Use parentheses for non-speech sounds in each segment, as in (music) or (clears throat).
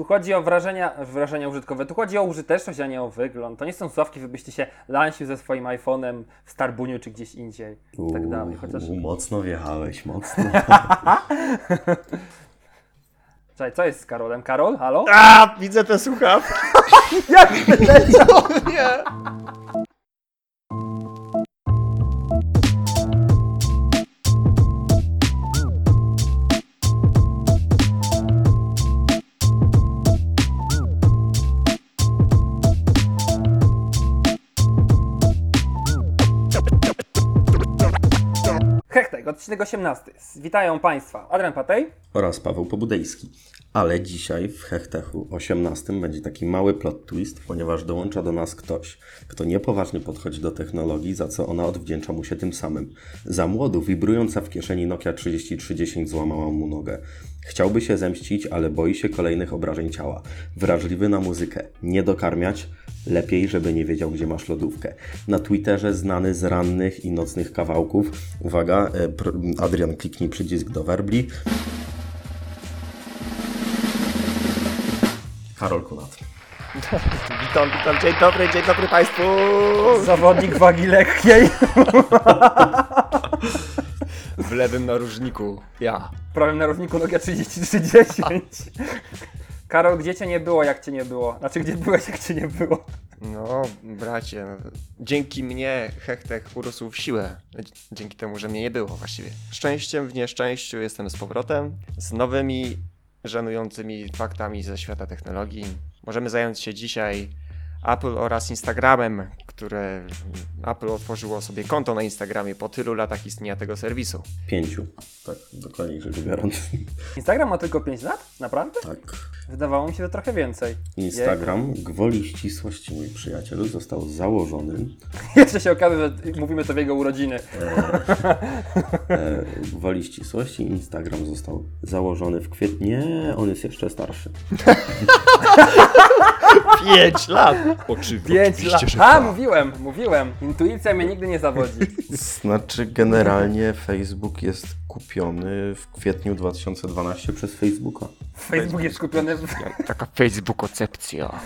Tu chodzi o wrażenia, wrażenia użytkowe, tu chodzi o użyteczność, a nie o wygląd. To nie są sławki, wybyście się lansił ze swoim iPhone'em w Starbuniu czy gdzieś indziej i tak dalej. Chociaż, Uuu, mocno wjechałeś, mocno. (laughs) Czekaj, co jest z Karolem? Karol, halo? A, widzę te słuchawki. (laughs) Jak (laughs) wyleciał? Nie. Odcinek 18. Witają Państwa Adrian Patej. Oraz Paweł Pobudejski. Ale dzisiaj w Hechtechu 18 będzie taki mały plot twist, ponieważ dołącza do nas ktoś, kto niepoważnie podchodzi do technologii, za co ona odwdzięcza mu się tym samym. Za młodu, wibrująca w kieszeni Nokia 3310 złamała mu nogę. Chciałby się zemścić, ale boi się kolejnych obrażeń ciała. Wrażliwy na muzykę. Nie dokarmiać, Lepiej, żeby nie wiedział, gdzie masz lodówkę. Na Twitterze znany z rannych i nocnych kawałków. Uwaga, e, Adrian, kliknij przycisk do werbli. Karol Kunat. (laughs) Witam, witam, dzień dobry, dzień dobry Państwu. Zawodnik wagi lekkiej. W lewym narożniku, ja. Prawym narożniku Nokia 3310. (laughs) Karol, gdzie cię nie było, jak cię nie było? Znaczy, gdzie byłeś, jak cię nie było? No, bracie, no, dzięki mnie Hechtech urósł w siłę. Dzięki temu, że mnie nie było właściwie. Szczęściem w nieszczęściu jestem z powrotem, z nowymi, żenującymi faktami ze świata technologii. Możemy zająć się dzisiaj Apple oraz Instagramem, które Apple otworzyło sobie konto na Instagramie po tylu latach istnienia tego serwisu. Pięciu. Tak, dokładnie rzecz biorąc. Instagram ma tylko 5 lat? Naprawdę? Tak. Wydawało mi się, że trochę więcej. Instagram, gwoli ścisłości, mój przyjacielu, został założony (laughs) Jeszcze się okaże, że mówimy to w jego urodziny. e, (laughs) gwoli ścisłości. Instagram został założony w kwietniu. Nie, on jest jeszcze starszy. (laughs) (laughs) Pięć lat! Oczywiście, 5 lat. A, mówiłem, mówiłem. Intuicja mnie nigdy nie zawodzi. (laughs) Znaczy, generalnie Facebook jest kupiony w kwietniu 2012 przez Facebooka. Facebook jest kupiony. Taka Facebook-ocepcja.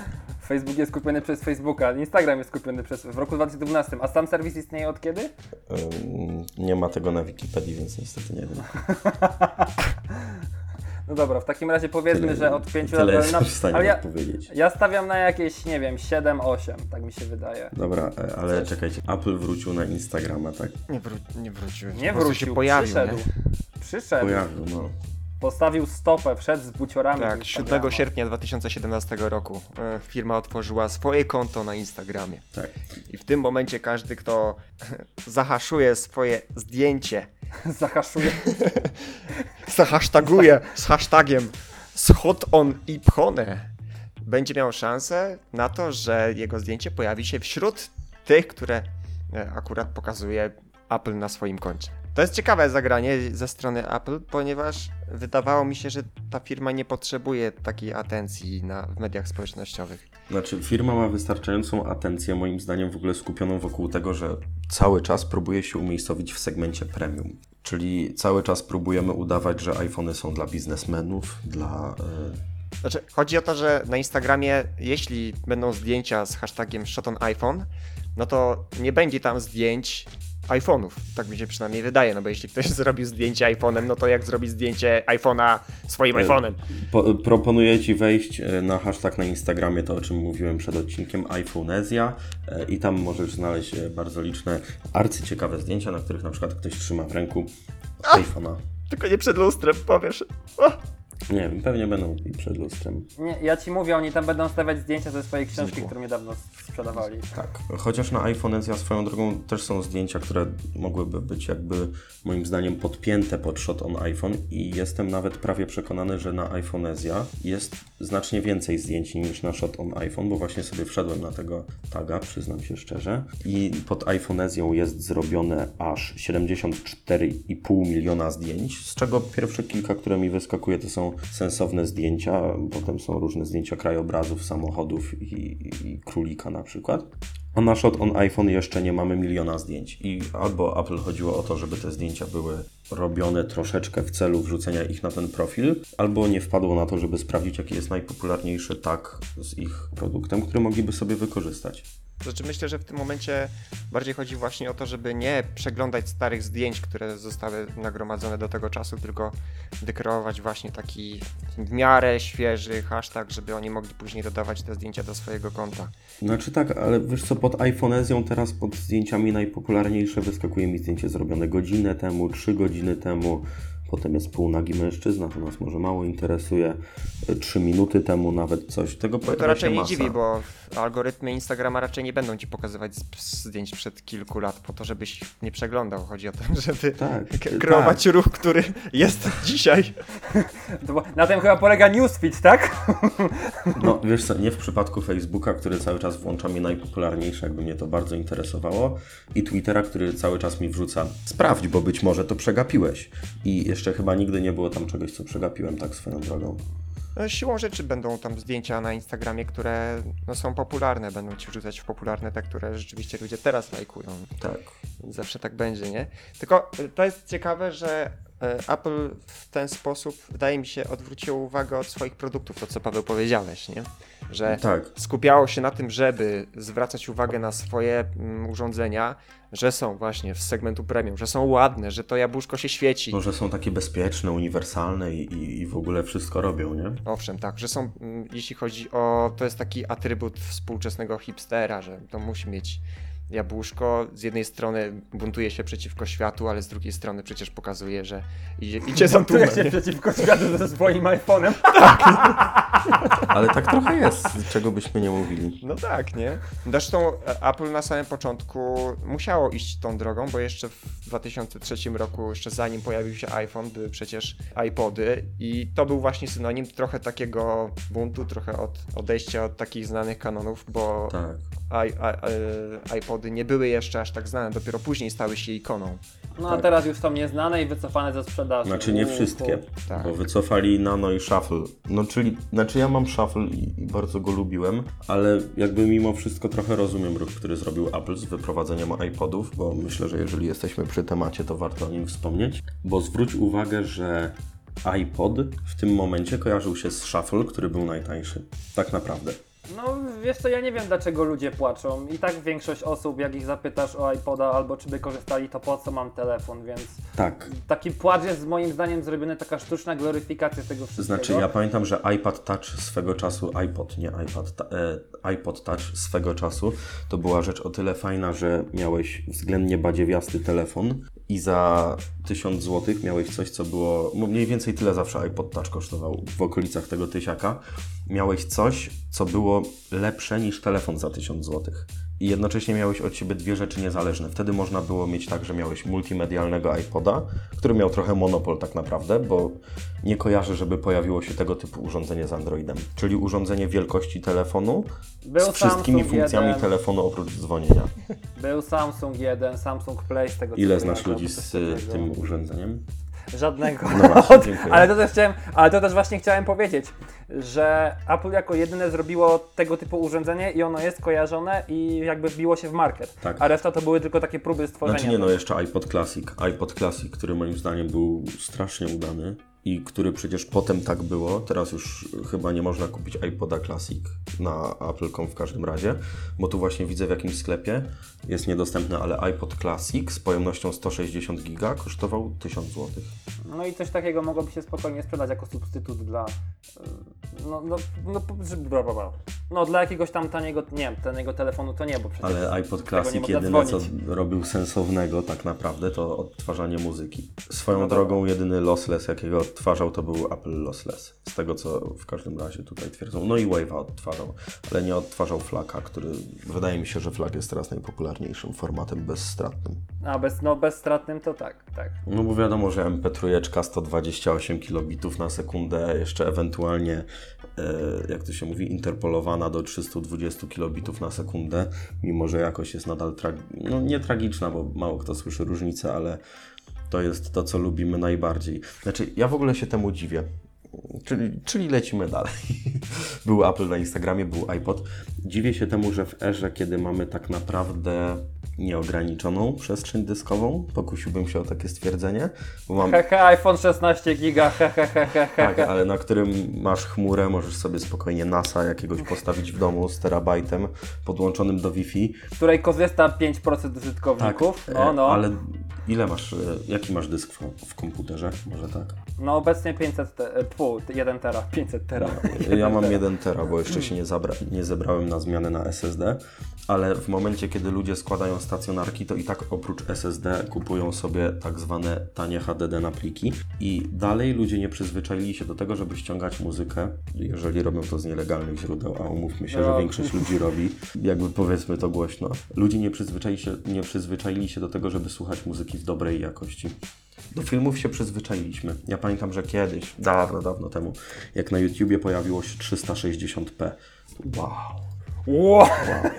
Facebook jest kupiony przez Facebooka, Instagram jest kupiony przez, w roku 2012, a sam serwis istnieje od kiedy? Ym, Nie ma tego na Wikipedii, więc niestety nie wiem. (laughs) No dobra, w takim razie powiedzmy, Tyle- że od 5 lat... Jestem na- w ale ja, odpowiedzieć. ja stawiam na jakieś, nie wiem, 7-8, tak mi się wydaje. Dobra, e, ale Coś. czekajcie. Apple wrócił na Instagrama, tak? Nie, wró- nie wróciłeś. Nie wrócił, się pojawił, przyszedł. nie? Przyszedł, Pojawił, no. Postawił stopę, wszedł z buciorami. Tak, z 7 Instagrama. sierpnia 2017 roku e, firma otworzyła swoje konto na Instagramie. Tak. I w tym momencie każdy, kto (laughs) zahaszuje swoje zdjęcie, (laughs) Zahaszuje. (laughs) zahasztaguje z hashtagiem schod on i pchone, będzie miał szansę na to, że jego zdjęcie pojawi się wśród tych, które e, akurat pokazuje Apple na swoim koncie. To jest ciekawe zagranie ze strony Apple, ponieważ wydawało mi się, że ta firma nie potrzebuje takiej atencji na, w mediach społecznościowych. Znaczy, firma ma wystarczającą atencję, moim zdaniem, w ogóle skupioną wokół tego, że cały czas próbuje się umiejscowić w segmencie premium. Czyli cały czas próbujemy udawać, że iPhony są dla biznesmenów, dla. e, Znaczy, chodzi o to, że na Instagramie, jeśli będą zdjęcia z hashtagiem shot on iPhone, no to nie będzie tam zdjęć iPhone'ów. Tak mi się przynajmniej wydaje, no bo jeśli ktoś (laughs) zrobił zdjęcie iPhone'em, no to jak zrobi zdjęcie iPhone'a swoim E, iPhone'em? Po, proponuję Ci wejść e, na hashtag na Instagramie, to o czym mówiłem przed odcinkiem, iPhoneezja e, i tam możesz znaleźć bardzo liczne arcyciekawe zdjęcia, na których na przykład ktoś trzyma w ręku iPhone'a. Tylko nie przed lustrem, powiesz. O! Nie wiem, pewnie będą i przed lustrem. Nie, ja ci mówię, oni tam będą stawiać zdjęcia ze swojej książki, Znikło. którą niedawno sprzedawali. Tak, chociaż na iPhoneezja swoją drogą też są zdjęcia, które mogłyby być jakby moim zdaniem podpięte pod shot on iPhone i jestem nawet prawie przekonany, że na iPhoneezja jest znacznie więcej zdjęć niż na shot on iPhone, bo właśnie sobie wszedłem na tego taga, przyznam się szczerze i pod iPhoneezją jest zrobione aż 74,5 miliona zdjęć, z czego pierwsze kilka, które mi wyskakuje to są sensowne zdjęcia, potem są różne zdjęcia krajobrazów, samochodów i, i, i królika na przykład. A na Shot on iPhone jeszcze nie mamy miliona zdjęć. I albo Apple chodziło o to, żeby te zdjęcia były robione troszeczkę w celu wrzucenia ich na ten profil, albo nie wpadło na to, żeby sprawdzić, jaki jest najpopularniejszy tag z ich produktem, który mogliby sobie wykorzystać. Znaczy myślę, że w tym momencie bardziej chodzi właśnie o to, żeby nie przeglądać starych zdjęć, które zostały nagromadzone do tego czasu, tylko wykreować właśnie taki w miarę świeży hashtag, żeby oni mogli później dodawać te zdjęcia do swojego konta. Znaczy tak, ale wiesz co, pod iPhonezją teraz pod zdjęciami najpopularniejsze wyskakuje mi zdjęcie zrobione godzinę temu, trzy godziny temu, potem jest półnagi mężczyzna, to nas może mało interesuje, y, trzy minuty temu nawet coś, tego No to raczej nie dziwi, bo algorytmy Instagrama raczej nie będą ci pokazywać zdjęć przed kilku lat po to, żebyś nie przeglądał. Chodzi o to, (laughs) żeby Tak, tak. kreować ruch, który jest (laughs) dzisiaj. Na tym chyba polega newsfeed, tak? No wiesz co, nie w przypadku Facebooka, który cały czas włącza mi najpopularniejsze, jakby mnie to bardzo interesowało, i Twittera, który cały czas mi wrzuca sprawdź, bo być może to przegapiłeś. I jeszcze chyba nigdy nie było tam czegoś, co przegapiłem tak swoją drogą. No, Siłą rzeczy będą tam zdjęcia na Instagramie, które no, są popularne, będą ci wrzucać w popularne te, które rzeczywiście ludzie teraz lajkują. Tak. Zawsze tak będzie, nie? Tylko y, to jest ciekawe, że Apple w ten sposób, wydaje mi się, odwróciło uwagę od swoich produktów, to co Paweł powiedziałeś, nie? Że Tak. skupiało się na tym, żeby zwracać uwagę na swoje mm, urządzenia, że są właśnie z segmentu premium, że są ładne, że to jabłuszko się świeci. Może są takie bezpieczne, uniwersalne i, i, i w ogóle wszystko robią, nie? Owszem, tak, że są, mm, jeśli chodzi o, to jest taki atrybut współczesnego hipstera, że to musi mieć jabłuszko, z jednej strony buntuje się przeciwko światu, ale z drugiej strony przecież pokazuje, że idzie, idzie za tłumem. się nie? przeciwko światu ze swoim iPhone'em. (laughs) (laughs) Ale tak trochę jest, czego byśmy nie mówili. No tak, nie? Zresztą e, Apple na samym początku musiało iść tą drogą, bo jeszcze w 2003 roku, jeszcze zanim pojawił się iPhone, były przecież iPody i to był właśnie synonim trochę takiego buntu, trochę od odejścia od takich znanych kanonów, bo Tak. i, i, e, iPody nie były jeszcze aż tak znane, dopiero później stały się ikoną. No a Tak. teraz już są nieznane i wycofane ze sprzedaży. Znaczy nie wszystkie, Tak. bo wycofali Nano i Shuffle. No czyli, znaczy ja mam Shuffle i, i bardzo go lubiłem, ale jakby mimo wszystko trochę rozumiem ruch, który zrobił Apple z wyprowadzeniem iPodów, bo myślę, że jeżeli jesteśmy przy temacie, to warto o nim wspomnieć. Bo zwróć uwagę, że iPod w tym momencie kojarzył się z Shuffle, który był najtańszy. Tak naprawdę. No wiesz co, ja nie wiem dlaczego ludzie płaczą. I tak większość osób, jak ich zapytasz o iPoda albo czy by korzystali, to po co mam telefon, więc Tak. taki płacz jest moim zdaniem zrobiony taka sztuczna gloryfikacja tego wszystkiego. Znaczy, ja pamiętam, że iPad Touch swego czasu, iPod, nie iPad, ta, e, iPod Touch swego czasu, to była rzecz o tyle fajna, że miałeś względnie badziewiasty telefon i za 1000 zł miałeś coś, co było, no mniej więcej tyle zawsze iPod Touch kosztował, w okolicach tego tysiaka. Miałeś coś, co było lepsze niż telefon za 1000 zł. I jednocześnie miałeś od siebie dwie rzeczy niezależne. Wtedy można było mieć tak, że miałeś multimedialnego iPoda, który miał trochę monopol tak naprawdę, bo nie kojarzę, żeby pojawiło się tego typu urządzenie z Androidem. Czyli urządzenie wielkości telefonu Był z wszystkimi Samsung funkcjami 1. telefonu oprócz dzwonienia. Był Samsung 1, Samsung Play z tego Ile znasz ludzi z tym urządzeniem? Żadnego. No właśnie, dziękuję. ale, to też chciałem, ale to też właśnie chciałem powiedzieć, że Apple jako jedyne zrobiło tego typu urządzenie i ono jest kojarzone i jakby wbiło się w market. Tak. A reszta to były tylko takie próby stworzenia. Znaczy nie, no jeszcze iPod Classic. iPod Classic, który moim zdaniem był strasznie udany i który przecież potem tak było. Teraz już chyba nie można kupić iPoda Classic na Apple.com w każdym razie, bo tu właśnie widzę w jakimś sklepie jest niedostępny, ale iPod Classic z pojemnością 160 giga kosztował 1000 zł. No i coś takiego mogłoby się spokojnie sprzedać jako substytut dla. y, No, no, no, bla. no dla jakiegoś tam taniego, nie wiem, taniego telefonu to nie, bo przecież. Ale iPod Classic jedyne co robił sensownego tak naprawdę to odtwarzanie muzyki. Swoją No drogą jedyny lossless jakiego odtwarzał to był Apple Lossless. Z tego co w każdym razie tutaj twierdzą. No i Wave'a odtwarzał, ale nie odtwarzał Flaka, który wydaje mi się, że Flag jest teraz najpopularniejszym formatem bezstratnym. A bez, no, bezstratnym to tak, tak. No bo wiadomo, że MP3 128 kilobitów na sekundę, jeszcze ewentualnie, e, jak to się mówi, interpolowana do 320 kilobitów na sekundę, mimo że jakość jest nadal, trag- no nie tragiczna, bo mało kto słyszy różnicę, ale to jest to, co lubimy najbardziej. Znaczy, ja w ogóle się temu dziwię. Czyli, czyli lecimy dalej. (laughs) Był Apple na Instagramie, był iPod. Dziwię się temu, że w erze, kiedy mamy tak naprawdę nieograniczoną przestrzeń dyskową, pokusiłbym się o takie stwierdzenie, bo mam Hehe, iPhone 16 giga, hehehehe. tak, ale na którym masz chmurę, możesz sobie spokojnie NASA jakiegoś postawić w domu z terabajtem podłączonym do Wi-Fi. której korzysta 5% użytkowników. e, No, no. Ale ile masz, e, jaki masz dysk w, w komputerze? Może tak? No obecnie 500, te, e, pół, 1 tera, 500 tera. Ja mam (laughs) 1 tera, bo jeszcze się nie, zabra, nie zebrałem na zmianę na SSD, ale w momencie, kiedy ludzie składają stacjonarki, to i tak oprócz SSD kupują sobie tak zwane tanie HDD na pliki i dalej ludzie nie przyzwyczaili się do tego, żeby ściągać muzykę, jeżeli robią to z nielegalnych źródeł, a umówmy się, że No. większość ludzi robi, jakby powiedzmy to głośno. Ludzie nie przyzwyczaili się, nie przyzwyczaili się do tego, żeby słuchać muzyki w dobrej jakości. Do filmów się przyzwyczailiśmy. Ja pamiętam, że kiedyś, dawno, dawno temu, jak na YouTubie pojawiło się 360p. Wow, Wow.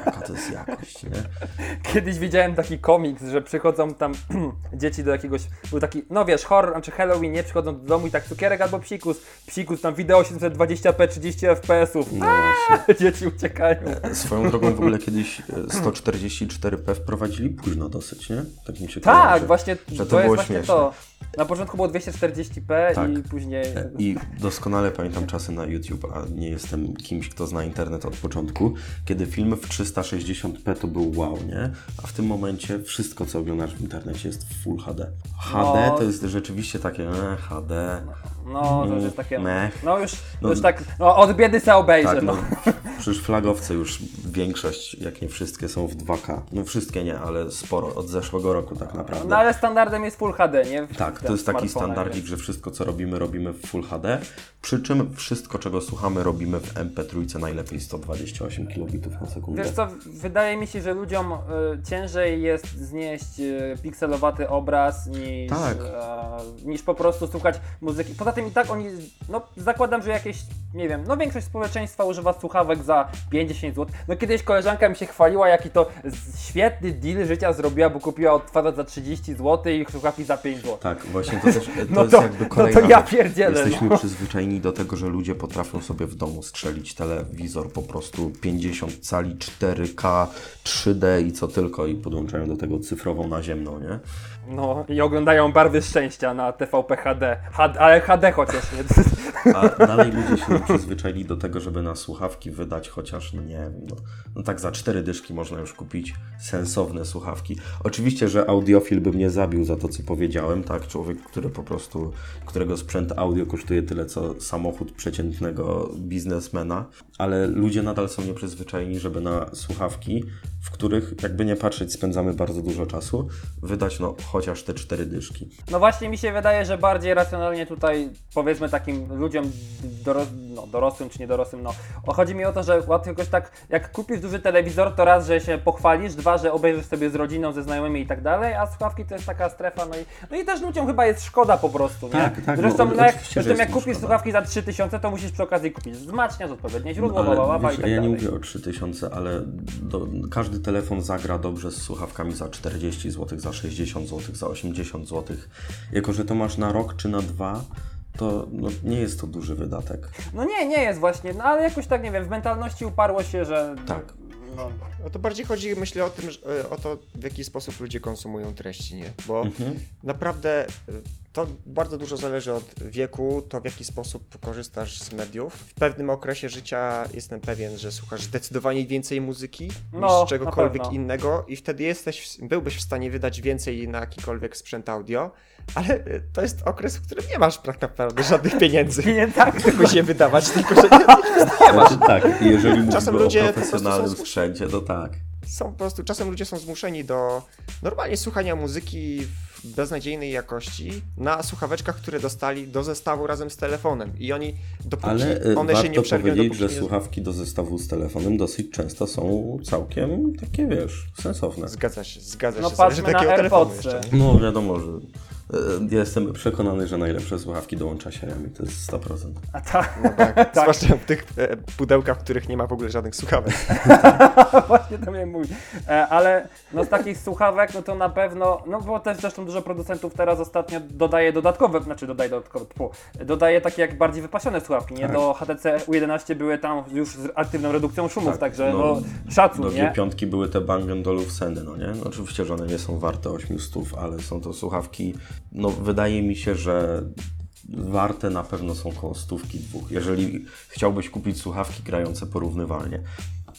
jaka to jest jakość, nie? (laughs) Kiedyś widziałem taki komiks, że przychodzą tam (clears throat) dzieci do jakiegoś, był taki, no wiesz, horror, znaczy Halloween, nie? Przychodzą do domu i tak cukierek albo psikus, psikus, tam wideo 720p, 30 fps-ów, No (laughs) dzieci uciekają. Swoją drogą w ogóle kiedyś e, 144p wprowadzili późno dosyć, nie? Tak mi się Tak, kojarzy. właśnie, że to, to jest było właśnie śmieszne. to. Na początku było 240p Tak. i później... I doskonale pamiętam czasy na YouTube, a nie jestem kimś, kto zna internet od początku, kiedy film w 360p to był wow, nie? A w tym momencie wszystko, co oglądasz w internecie jest w Full HD. HD No. to jest rzeczywiście takie e, HD. No, to już jest takie... No już, No. już tak, no od biedy se obejrzę, Tak, no. no, przecież flagowce już większość, jak nie wszystkie, są w 2K. No wszystkie nie, ale sporo, od zeszłego roku tak naprawdę. No ale standardem jest Full HD, nie? W Tak, to jest taki standardzik, więc- że wszystko co robimy, robimy w Full HD, przy czym wszystko czego słuchamy robimy w MP3 najlepiej 128 kilobitów na sekundę. Wiesz co, wydaje mi się, że ludziom y, ciężej jest znieść y, pikselowaty obraz niż, Tak. e, niż po prostu słuchać muzyki. Poza tym i tak oni, no zakładam, że jakieś, nie wiem, no większość społeczeństwa używa słuchawek za 50 zł. No kiedyś koleżanka mi się chwaliła, jaki to świetny deal życia zrobiła, bo kupiła odtwarzacz za 30 zł i słuchawki za 5 zł. Tak, właśnie to też (laughs) to No jest to- jakby no to kolejna ja pierdzielę, Jesteśmy no. przyzwyczajeni do tego, że ludzie potrafią sobie w domu strzelić telewizor po prostu 50 cali 4K, 3D i co tylko i podłączają do tego cyfrową naziemną, nie? No i oglądają Barwy Szczęścia na TVP HD, HD ale HD chociaż, nie? A dalej ludzie się przyzwyczaili do tego, żeby na słuchawki wydać chociaż, nie no, no tak za cztery dyszki można już kupić sensowne słuchawki. Oczywiście, że audiofil by mnie zabił za to, co powiedziałem, tak? Człowiek, który po prostu, którego sprzęt audio kosztuje tyle, co samochód przeciętnego biznesmena, ale ludzie nadal są nieprzyzwyczajeni, żeby na słuchawki, w których jakby nie patrzeć spędzamy bardzo dużo czasu, wydać no chociaż te cztery dyszki. No właśnie mi się wydaje, że bardziej racjonalnie tutaj powiedzmy takim ludziom doros no, dorosłym czy niedorosłym, no o, chodzi mi o to, że łatwo jakoś tak, jak kupisz duży telewizor, to raz, że się pochwalisz, dwa, że obejrzysz sobie z rodziną, ze znajomymi i tak dalej, a słuchawki to jest taka strefa, no i, no i też ludziom chyba jest szkoda po prostu, nie? Tak, tak, Zresztą, no, no, jak, zresztą jak kupisz szkoda. słuchawki za 3000, to musisz przy okazji kupić wzmacniacz, odpowiednie źródło, No, bla, bla, bla, wiesz, i tak ja dalej. nie mówię o 3000, ale do, każdy telefon zagra dobrze z słuchawkami za 40 zł, za 60 zł, za 80 zł. Jako, że to masz na rok czy na dwa, to no, nie jest to duży wydatek. No nie, nie jest właśnie, no ale jakoś tak, nie wiem, w mentalności uparło się, że... Tak. No, No to bardziej chodzi, myślę, o tym, że, e, o to, w jaki sposób ludzie konsumują treści, nie? Bo Mhm. naprawdę e, to bardzo dużo zależy od wieku, to w jaki sposób korzystasz z mediów. W pewnym okresie życia jestem pewien, że słuchasz zdecydowanie więcej muzyki No, niż czegokolwiek innego i wtedy jesteś, byłbyś w stanie wydać więcej na jakikolwiek sprzęt audio, ale e, to jest okres, w którym nie masz tak naprawdę żadnych pieniędzy. (laughs) nie tak, Tylko się wydawać, tylko że (laughs) nie, nie masz. Znaczy, tak, jeżeli mówimy Czasem o ludzie prostu profesjonalnym są- sprzęcie, to tak. są po prostu, czasem ludzie są zmuszeni do normalnie słuchania muzyki w beznadziejnej jakości na słuchaweczkach, które dostali do zestawu razem z telefonem i oni, dopóki Ale y, one się nie przerwią, powiedzieć, dopóki że nie... słuchawki do zestawu z telefonem dosyć często są całkiem takie, wiesz, sensowne. Zgadza się, zgadza No się. Zależy patrzmy na takiego telefonu AirPodsy. No wiadomo, że Ja jestem przekonany, że najlepsze słuchawki dołącza się Remi, to jest 100%. A tak, (laughs) Tak, zwłaszcza w tych e, pudełkach, w których nie ma w ogóle żadnych słuchawek. (laughs) właśnie to miałem mówić. E, ale no z takich słuchawek, no to na pewno, no bo też zresztą dużo producentów teraz ostatnio dodaje dodatkowe, znaczy dodaje dodatkowe, tfu, dodaje takie jak bardziej wypasione słuchawki, nie? Tak. Do HTC U11 były tam już z aktywną redukcją szumów, Tak, także no, no, szacun, Do nie? G5 były te Bang Olufseny, no nie? No, oczywiście, że one nie są warte 800, ale są to słuchawki, no wydaje mi się, że warte na pewno są koło stówki dwóch, jeżeli chciałbyś kupić słuchawki grające porównywalnie.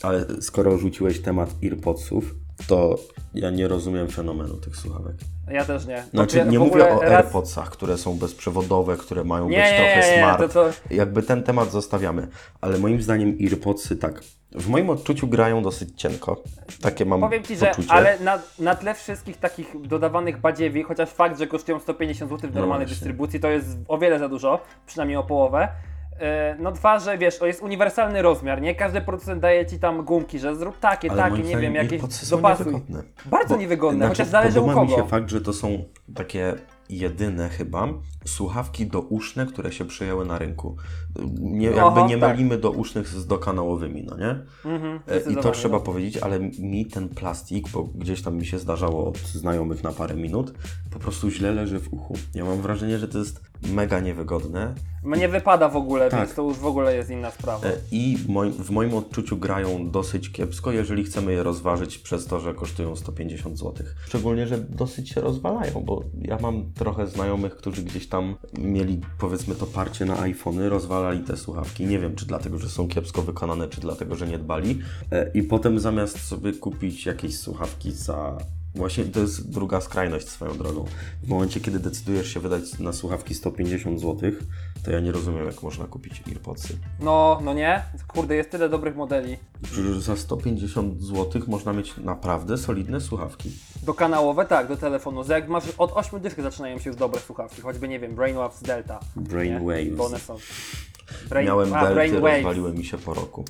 Ale skoro rzuciłeś temat AirPodsów, to ja nie rozumiem fenomenu tych słuchawek. Ja też nie. Znaczy, Bo nie mówię o raz- AirPodsach, które są bezprzewodowe, które mają Nie, być nie, trochę nie, nie, smart. to co- Jakby ten temat zostawiamy. Ale moim zdaniem AirPodsy tak, w moim odczuciu grają dosyć cienko. Takie mam Powiem Ci, że poczucie. ale na, na tle wszystkich takich dodawanych badziewi, chociaż fakt, że kosztują 150 zł w No normalnej właśnie. dystrybucji, to jest o wiele za dużo, przynajmniej o połowę. Yy, No dwa, że wiesz, to jest uniwersalny rozmiar, nie? Każdy producent daje Ci tam gumki, że zrób takie, Ale takie, moim nie zdaniem wiem, jakieś są dopasuj. niewygodne. Bardzo niewygodne, znaczy, chociaż zależy u podoba mi kogo. się fakt, że to są takie jedyne chyba słuchawki douszne, które się przyjęły na rynku. Nie, jakby Oho, nie tak. mylimy dousznych z dokanałowymi, no nie? Mhm, E, I to trzeba no. powiedzieć, ale mi ten plastik, bo gdzieś tam mi się zdarzało od znajomych na parę minut, po prostu źle leży w uchu. Ja mam wrażenie, że to jest mega niewygodne Mnie wypada w ogóle, Tak. więc to już w ogóle jest inna sprawa. e, i w moim odczuciu grają dosyć kiepsko, jeżeli chcemy je rozważyć przez to, że kosztują 150 zł. Szczególnie, że dosyć się rozwalają, bo ja mam trochę znajomych, którzy gdzieś tam mieli powiedzmy to parcie na iPhony, rozwalali te słuchawki. Nie wiem, czy dlatego, że są kiepsko wykonane, czy dlatego, że nie dbali. E, I potem zamiast sobie kupić jakieś słuchawki za Właśnie to jest druga skrajność swoją drogą. W momencie, kiedy decydujesz się wydać na słuchawki 150 zł, to ja nie rozumiem, jak można kupić AirPodsy. No, no nie? Kurde, jest tyle dobrych modeli. Przecież za 150 zł można mieć naprawdę solidne słuchawki. Do kanałowe, tak, do telefonu. Jak masz od 8 dyszek zaczynają się już dobre słuchawki, choćby nie wiem, Brainwaves Delta. Brainwaves. Bo one są. Brain, Miałem a, delty, Brainwaves. rozwaliły mi się po roku.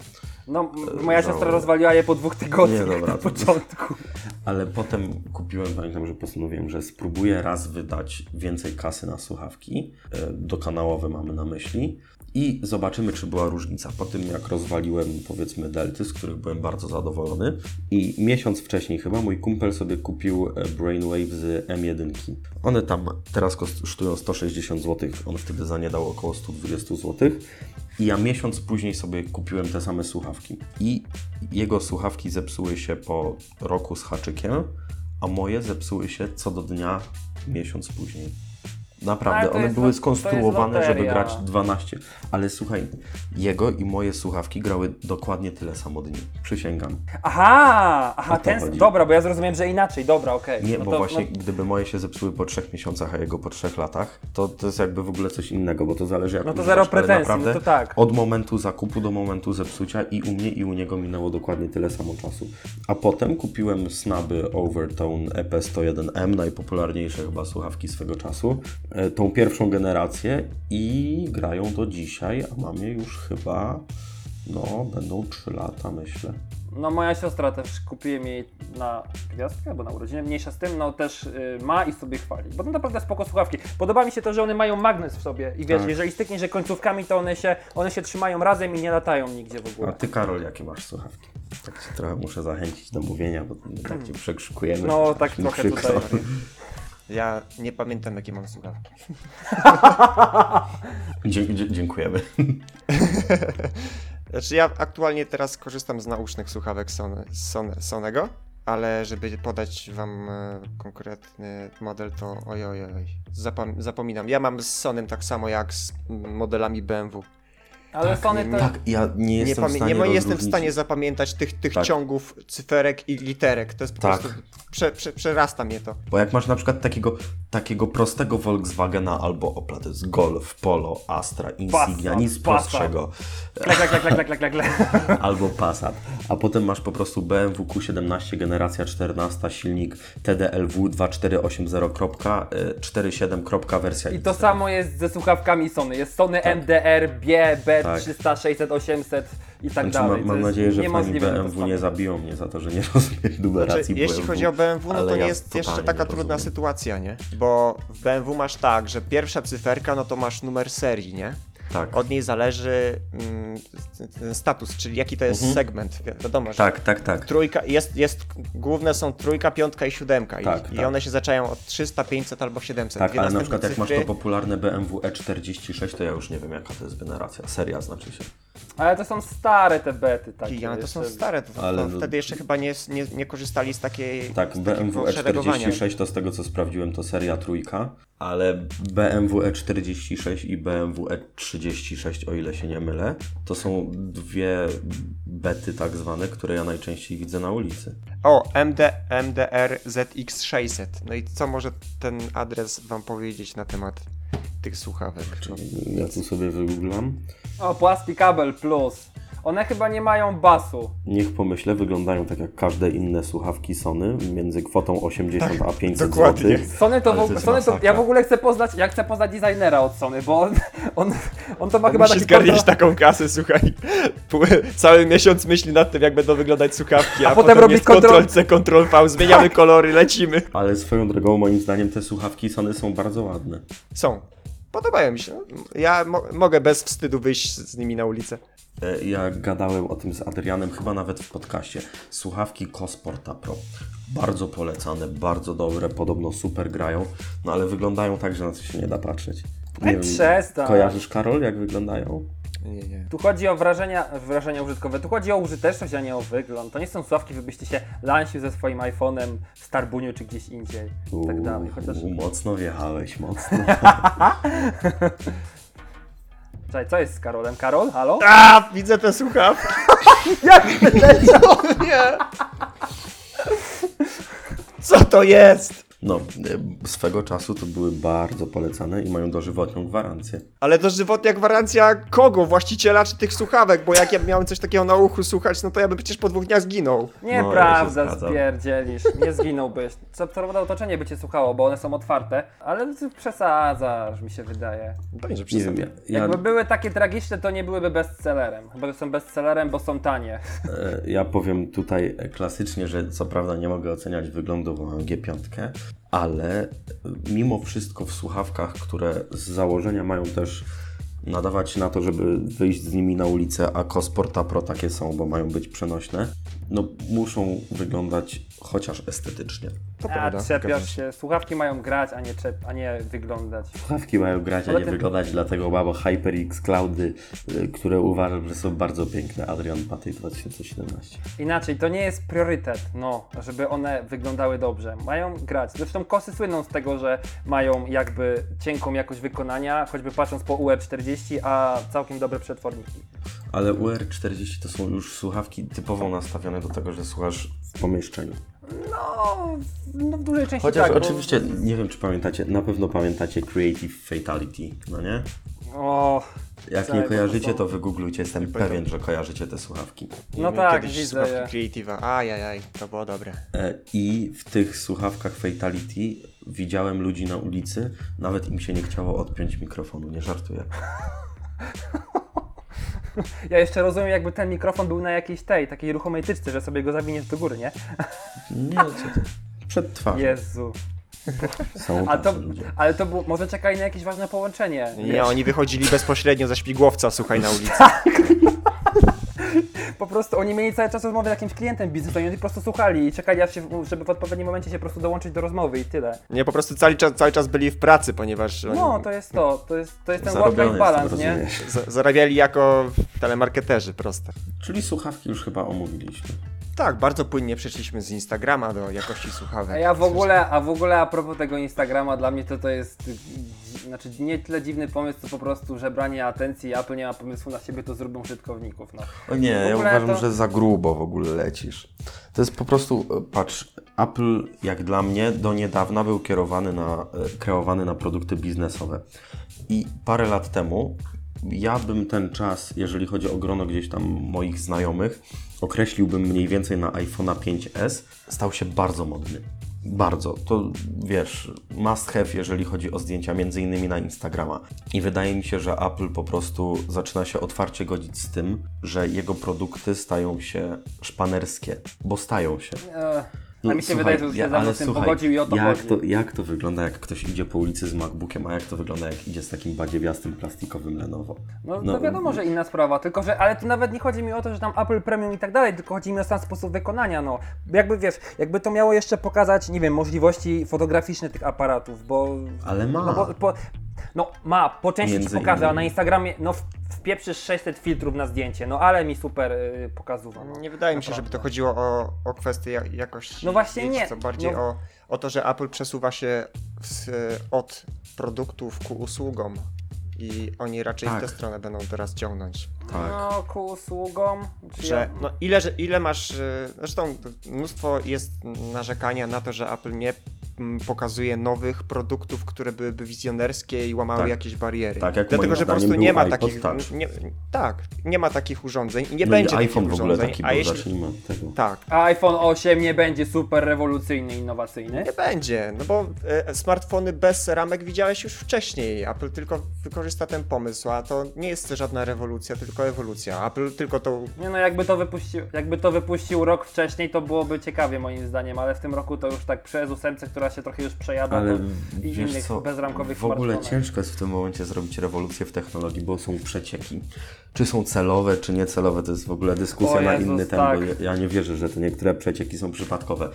No, moja siostra rozwaliła je po dwóch tygodniach Nie, dobra, (laughs) na początku. Ale potem kupiłem, pamiętam, że postanowiłem, że spróbuję raz wydać więcej kasy na słuchawki. e, Dokanałowe mamy na myśli. I zobaczymy, czy była różnica. Po tym, jak rozwaliłem, powiedzmy, delty, z których byłem bardzo zadowolony. I miesiąc wcześniej chyba mój kumpel sobie kupił e, Brainwave z M1. One tam teraz kosztują 160 zł. On wtedy za nie dał około 120 zł. I ja miesiąc później sobie kupiłem te same słuchawki. I jego słuchawki zepsuły się po roku z haczykiem, a moje zepsuły się co do dnia miesiąc później. Naprawdę, one były skonstruowane, żeby grać 12. Ale słuchaj, jego i moje słuchawki grały dokładnie tyle samo dni. Przysięgam. Aha, aha, ten. chodzi. Dobra, bo ja zrozumiałem, że inaczej. Dobra, okej. Nie, no bo to, właśnie No, gdyby moje się zepsuły po trzech miesiącach, a jego po trzech latach, to to jest jakby w ogóle coś innego, bo to zależy jak No to używasz, zero pretensji, naprawdę no to tak. Od momentu zakupu do momentu zepsucia i u mnie i u niego minęło dokładnie tyle samo czasu. A potem kupiłem snaby Overtone E EP101M, najpopularniejsze chyba słuchawki swego czasu, tą pierwszą generację i grają do dzisiaj, a mam je już chyba, no będą 3 lata myślę. no moja siostra też kupiłem jej na gwiazdkę albo na urodziny, mniejsza z tym, no też y, ma i sobie chwali. Bo to naprawdę spoko słuchawki. Podoba mi się to, że one mają magnes w sobie i wiesz, Tak. jeżeli stykniesz je końcówkami, to one się, one się trzymają razem i nie latają nigdzie w A ogóle. ty Karol, jakie masz słuchawki? Tak cię trochę muszę zachęcić do mówienia, bo tak cię przekrzykujemy. No, tak trochę przykro. tutaj. Ja nie pamiętam, jakie mam słuchawki. (laughs) Dzie- dzie- dziękujemy. (laughs) Znaczy ja aktualnie teraz korzystam z nausznych słuchawek Sony, Son, Sonego, ale żeby podać wam e, konkretny model, to oj, oj, oj, zapam, zapominam. Ja mam z Sonem tak samo jak z modelami BMW. Ale Sony to... Tak, ja nie Nie, jestem w pamię- stanie nie, nie jestem w stanie zapamiętać tych, tych Tak. ciągów, cyferek i literek. To jest po Tak. prostu, prze, prze, przerasta mnie to. Bo jak masz na przykład takiego, takiego prostego Volkswagena albo Opla, to jest Golf, Polo, Astra, Insignia, Passat, nic Passat. prostszego, Klak, klak, klak, klak, klak, klak, klak. (laughs) albo Passat, a potem masz po prostu BMW Q17 generacja 14, silnik TDLW 2480.47. wersja I to samo jest ze słuchawkami Sony. Jest Sony MDR, B, B, Tak. 300, 600, 800. i tak Znaczy, dalej. mam, nadzieję, że fani BMW nie spamiętać. zabiją mnie za to, że nie (laughs) rozumiem numeracji Znaczy, jeśli BMW, chodzi o BMW, no to nie ja jest jeszcze taka trudna sytuacja, nie? Bo w BMW masz tak, że pierwsza cyferka, no to masz numer serii, nie? Tak. Od niej zależy mm, ten status, czyli jaki to jest Mhm. segment. Wi- Wiadomo, że Tak, tak, tak. trójka, jest, jest, główne są trójka, piątka i siódemka. I, Tak, i tak. one się zaczynają od 300, 500 albo 700. Tak, Dwie ale na przykład jak masz cyfry- to popularne BMW E46, E to ja już nie wiem jaka to jest generacja. Seria znaczy się. Ale to są stare te bety takie. I, ale to są jeszcze. stare, to, to Ale- wtedy jeszcze chyba nie, nie, nie korzystali z takiej Tak, z BMW takiego szeregowania. E46 to z tego co sprawdziłem to seria trójka, ale BMW E46 i BMW E36, o ile się nie mylę, to są dwie bety tak zwane, które ja najczęściej widzę na ulicy. O, MD, MDR ZX600. No i co może ten adres wam powiedzieć na temat tych słuchawek? No, Ja tu sobie wygooglam. O, płaski kabel plus. One chyba nie mają basu. Niech pomyślę, wyglądają tak jak każde inne słuchawki Sony, między kwotą 80 a 500 dokładnie. zł. Sony to, w, to jest Sony to masakra. ja w ogóle chcę poznać, ja chcę poznać designera od Sony, bo on, on, on to ma chyba Musi taki zgarnieć portal- taką kasę, słuchaj. Pół- Cały miesiąc myśli nad tym, jak będą wyglądać słuchawki, a, A potem, potem robi jest kontrol- Ctrl-C, Ctrl-V, zmieniamy (laughs) kolory, lecimy. Ale swoją drogą, moim zdaniem, te słuchawki Sony są bardzo ładne. Są. Podobają mi się. Ja mo mogę bez wstydu wyjść z nimi na ulicę. E, Ja gadałem o tym z Adrianem, chyba nawet w podcaście. Słuchawki Cosporta Pro. Bardzo polecane, bardzo dobre, podobno super grają, no ale wyglądają tak, że na to się nie da patrzeć. Nie Ej, przestań. Kojarzysz, Karol, jak wyglądają? Nie, nie. Tu chodzi o wrażenia, wrażenia użytkowe, tu chodzi o użyteczność, a nie o wygląd. To nie są sławki, żebyście się lansił ze swoim iPhone'em w Starbuniu czy gdzieś indziej. I tak dalej. Chociaż. U, mocno wjechałeś, mocno. (laughs) Czekaj, co jest z Karolem? Karol? Halo? A, widzę te słuchawki. (laughs) Jak leciał? (laughs) Nie. Co to jest? No, e, swego czasu to były bardzo polecane i mają dożywotnią gwarancję. Ale dożywotnia gwarancja kogo? Właściciela czy tych słuchawek? Bo jak ja miałem coś takiego na uchu słuchać, no to ja bym przecież po dwóch dniach zginął. Nieprawda, No, ja spierdzielisz. Nie zginąłbyś. Co to otoczenie by cię słuchało, bo one są otwarte, ale ty przesadzasz, mi się wydaje. Pewnie, że Nie wiem, ja, ja, Jakby były takie tragiczne, to nie byłyby bestsellerem. Chyba że są bestsellerem, bo są tanie. e, ja powiem tutaj klasycznie, że co prawda nie mogę oceniać wyglądu, bo mam G5, ale mimo wszystko w słuchawkach, które z założenia mają też nadawać na to, żeby wyjść z nimi na ulicę, a Cosporta Pro takie są, bo mają być przenośne, no muszą wyglądać chociaż estetycznie. To A prawda. czepiasz się. Słuchawki mają grać, a nie, czep, a nie wyglądać. Słuchawki mają grać, a nie ten- wyglądać, dlatego mam HyperX Cloudy, y, które uważam, że są bardzo piękne. Adrian Patej 2017. Inaczej, to nie jest priorytet, no, żeby one wyglądały dobrze. Mają grać. Zresztą kosy słyną z tego, że mają jakby cienką jakość wykonania, choćby patrząc po UR40, a całkiem dobre przetworniki. Ale UR40 to są już słuchawki typowo nastawione do tego, że słuchasz w pomieszczeniu. No, no w dużej części Chociaż tak. bo- oczywiście, nie wiem czy pamiętacie, na pewno pamiętacie Creative Fatality, no nie? O, Jak Tak, nie kojarzycie, to wygooglujcie, jestem pewien, że kojarzycie te słuchawki. No tak, kiedyś widzę słuchawki je. Creative'a. Ajajaj, to było dobre. E, I w tych słuchawkach Fatality widziałem ludzi na ulicy, nawet im się nie chciało odpiąć mikrofonu, nie żartuję. (laughs) (laughs) ja jeszcze rozumiem, jakby ten mikrofon był na jakiejś tej, takiej ruchomej tyczce, że sobie go zawiniesz do góry, nie? Nie, co ty. Przed twarzą. Jezu. Są A to, ale to było, może czekali na jakieś ważne połączenie. Nie, oni wychodzili bezpośrednio ze śmigłowca, słuchaj, na ulicy. (laughs) Po prostu oni mieli cały czas rozmowę z jakimś klientem biznesowym i oni po prostu słuchali i czekali, aż się, żeby w odpowiednim momencie się po prostu dołączyć do rozmowy i tyle. Nie, po prostu cały czas, cały czas byli w pracy, ponieważ oni No, to jest to. To jest, to jest ten work-life balance, nie? za- zarabiali jako telemarketerzy proste. Czyli słuchawki już chyba omówiliśmy. Tak, bardzo płynnie przeszliśmy z Instagrama do jakości słuchawek. A ja w ogóle, a w ogóle a propos tego Instagrama, dla mnie to to jest, znaczy nie tyle dziwny pomysł, co po prostu żebranie atencji. Apple nie ma pomysłu na siebie, to zróbmy użytkowników, no. O nie, ja uważam, to- że za grubo w ogóle lecisz. To jest po prostu, patrz, Apple jak dla mnie do niedawna był kierowany na, e, kreowany na produkty biznesowe. I parę lat temu ja bym ten czas, jeżeli chodzi o grono gdzieś tam moich znajomych, określiłbym mniej więcej na iPhone'a 5S, stał się bardzo modny. Bardzo. To wiesz, must have, jeżeli chodzi o zdjęcia, między innymi na Instagrama. I wydaje mi się, że Apple po prostu zaczyna się otwarcie godzić z tym, że jego produkty stają się szpanerskie, bo stają się. E, No, mi się słuchaj, wydaje, że się ja- ze mną z tym pogodził i o to jak chodzi. to, jak to wygląda, jak ktoś idzie po ulicy z MacBookiem, a jak to wygląda, jak idzie z takim badziewiastym plastikowym Lenovo? No, to wiadomo, że inna sprawa, tylko że, ale tu nawet nie chodzi mi o to, że tam Apple Premium i tak dalej, tylko chodzi mi o sam sposób wykonania, no. Jakby wiesz, jakby to miało jeszcze pokazać, nie wiem, możliwości fotograficzne tych aparatów, bo... Ale ma. No, bo, po, no ma, po części ci pokaże, a na. Instagramie, no w- wpieprzysz 600 filtrów na zdjęcie, no ale mi super y, pokazuje. No. Nie wydaje mi się, żeby to chodziło o, o kwestię ja- jakości. No właśnie zdjęć, nie. Co bardziej No. o, o to, że Apple przesuwa się z, od produktów ku usługom. I oni raczej Tak. w tę stronę będą teraz ciągnąć. Tak. No, ku usługom. Czy Że ja... no ile, że ile masz. y, Zresztą mnóstwo jest narzekania na to, że Apple nie mm, pokazuje nowych produktów, które byłyby wizjonerskie i łamały Tak. jakieś bariery. Tak, jak Dlatego, moim że po prostu zdaniem nie był ma iPod takich. Touch. Nie, tak, nie ma takich urządzeń i nie no będzie i iPhone takich w ogóle urządzeń. taki a był, jeśli, zacznijmy od tego. tak, A iPhone 8 nie będzie super rewolucyjny, innowacyjny? Nie będzie, no bo e, smartfony bez ramek widziałeś już wcześniej. Apple tylko wykorzysta ten pomysł, a to nie jest żadna rewolucja, tylko ewolucja. Apple tylko to. Nie no, jakby to, wypuścił, jakby to wypuścił rok wcześniej, to byłoby ciekawie moim zdaniem, ale w tym roku to już tak przez ósemce, która się trochę już przejada, Ale i wiesz innych co, bezramkowych w ogóle smartfonach. ciężko jest w tym momencie zrobić rewolucję w technologii, bo są przecieki. Czy są celowe, czy niecelowe, to jest w ogóle dyskusja O na Jezus, inny temat, tak. ja nie wierzę, że te niektóre przecieki są przypadkowe,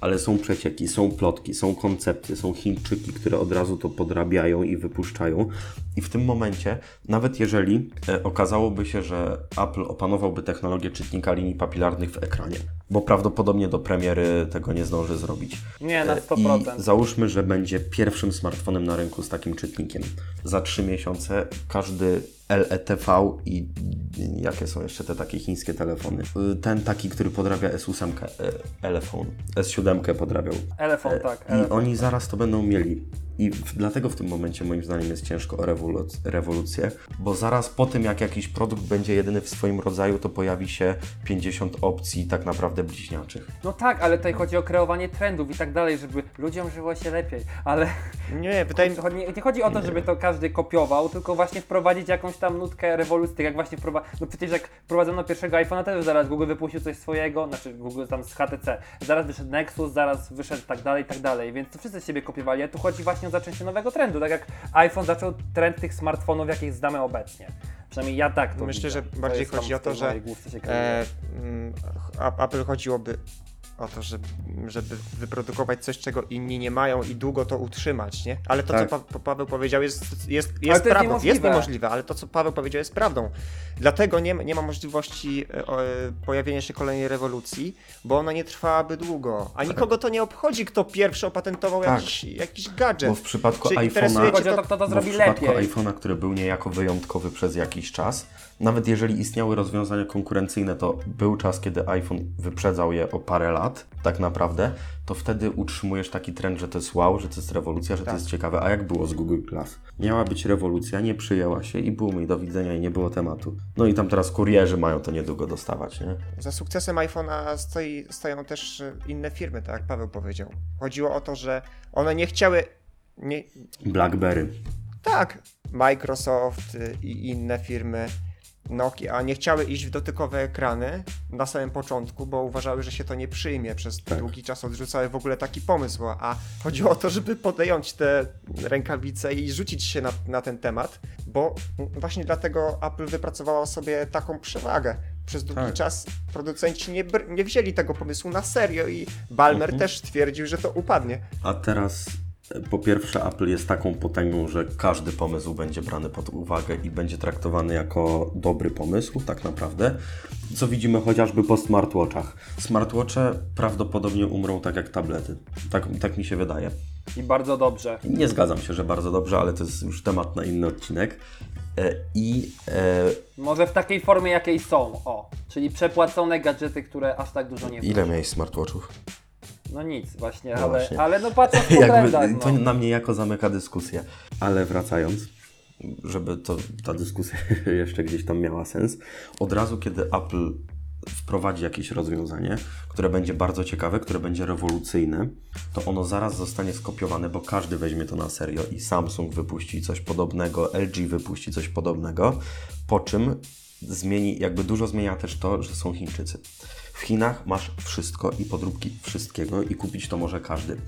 ale są przecieki, są plotki, są koncepcje, są Chińczyki, które od razu to podrabiają i wypuszczają i w tym momencie, nawet jeżeli e, okazałoby się, że Apple opanowałby technologię czytnika linii papilarnych w ekranie, bo prawdopodobnie do premiery tego nie zdąży zrobić. Nie, na E, 100%. I załóżmy, że będzie pierwszym smartfonem na rynku z takim czytnikiem. Za trzy miesiące każdy LETV i jakie są jeszcze te takie chińskie telefony? Y, Ten taki, który podrabia S8, e, Elefone, S7 podrabiał. Elefon, tak. I oni zaraz to będą mieli. I w, dlatego w tym momencie moim zdaniem jest ciężko o rewoluc- rewolucję, bo zaraz po tym jak jakiś produkt będzie jedyny w swoim rodzaju, to pojawi się 50 opcji tak naprawdę bliźniaczych. No tak, ale tutaj chodzi o kreowanie trendów i tak dalej, żeby ludziom żyło się lepiej, ale Nie, wydaje mi (laughs) się. nie, nie chodzi o to, żeby to każdy kopiował, tylko właśnie wprowadzić jakąś tam nutkę rewolucji, tak jak właśnie wprowadza, no przecież jak wprowadzono pierwszego iPhone'a też zaraz Google wypuścił coś swojego, znaczy Google tam z HTC, zaraz wyszedł Nexus, zaraz wyszedł tak dalej, tak dalej, więc to wszyscy siebie kopiowali, a tu chodzi właśnie o zaczęcie nowego trendu, tak jak iPhone zaczął trend tych smartfonów, jakich znamy obecnie. Przynajmniej ja tak to Myślę, widzę. że bardziej chodzi o to, że. E, mm, Apple chodziłoby o to, żeby, żeby wyprodukować coś, czego inni nie mają i długo to utrzymać, nie? Ale to, Tak. co pa Paweł powiedział, jest, jest, jest prawdą. niemożliwe. Jest niemożliwe, ale to, co Paweł powiedział, jest prawdą. Dlatego nie, nie ma możliwości e, e, pojawienia się kolejnej rewolucji, bo ona nie trwałaby długo. A nikogo to nie obchodzi, kto pierwszy opatentował Tak. jakiś, jakiś gadżet. Bo w przypadku iPhone'a to, kto to zrobi w przypadku lepiej. iPhone'a, który był niejako wyjątkowy przez jakiś czas, nawet jeżeli istniały rozwiązania konkurencyjne, to był czas, kiedy iPhone wyprzedzał je o parę lat, tak naprawdę, to wtedy utrzymujesz taki trend, że to jest wow, że to jest rewolucja, że Tak. to jest ciekawe. A jak było z Google Glass? Miała być rewolucja, nie przyjęła się i było mi do widzenia i nie było tematu. No i tam teraz kurierzy mają to niedługo dostawać, nie? Za sukcesem iPhone'a stoi, stoją też e, inne firmy, tak jak Paweł powiedział. Chodziło o to, że one nie chciały. Nie, BlackBerry. tak, Microsoft y, i inne firmy, Nokia, nie chciały iść w dotykowe ekrany na samym początku, bo uważały, że się to nie przyjmie. Przez Tak. długi czas odrzucały w ogóle taki pomysł, a chodziło o to, żeby podjąć te rękawice i rzucić się na, na ten temat, bo właśnie dlatego Apple wypracowało sobie taką przewagę. Przez długi Tak. czas producenci nie, nie wzięli tego pomysłu na serio i Balmer Mhm. też twierdził, że to upadnie. A teraz po pierwsze Apple jest taką potęgą, że każdy pomysł będzie brany pod uwagę i będzie traktowany jako dobry pomysł, tak naprawdę. Co widzimy chociażby po smartwatchach. Smartwatche prawdopodobnie umrą tak jak tablety. Tak, tak mi się wydaje. I bardzo dobrze. Nie zgadzam się, że bardzo dobrze, ale to jest już temat na inny odcinek. E, I e, Może w takiej formie, jakiej są, o. Czyli przepłacone gadżety, które aż tak dużo nie ile miałeś smartwatchów? No nic, właśnie, No ale, właśnie. ale no patrząc po trendach, (laughs) Jakby, to no. na mnie jako zamyka dyskusję. Ale wracając, żeby to, ta dyskusja (laughs) jeszcze gdzieś tam miała sens, od razu kiedy Apple wprowadzi jakieś rozwiązanie, które będzie bardzo ciekawe, które będzie rewolucyjne, to ono zaraz zostanie skopiowane, bo każdy weźmie to na serio i Samsung wypuści coś podobnego, LG wypuści coś podobnego, po czym zmieni, jakby dużo zmienia też to, że są Chińczycy. W Chinach masz wszystko i podróbki wszystkiego i kupić to może każdy.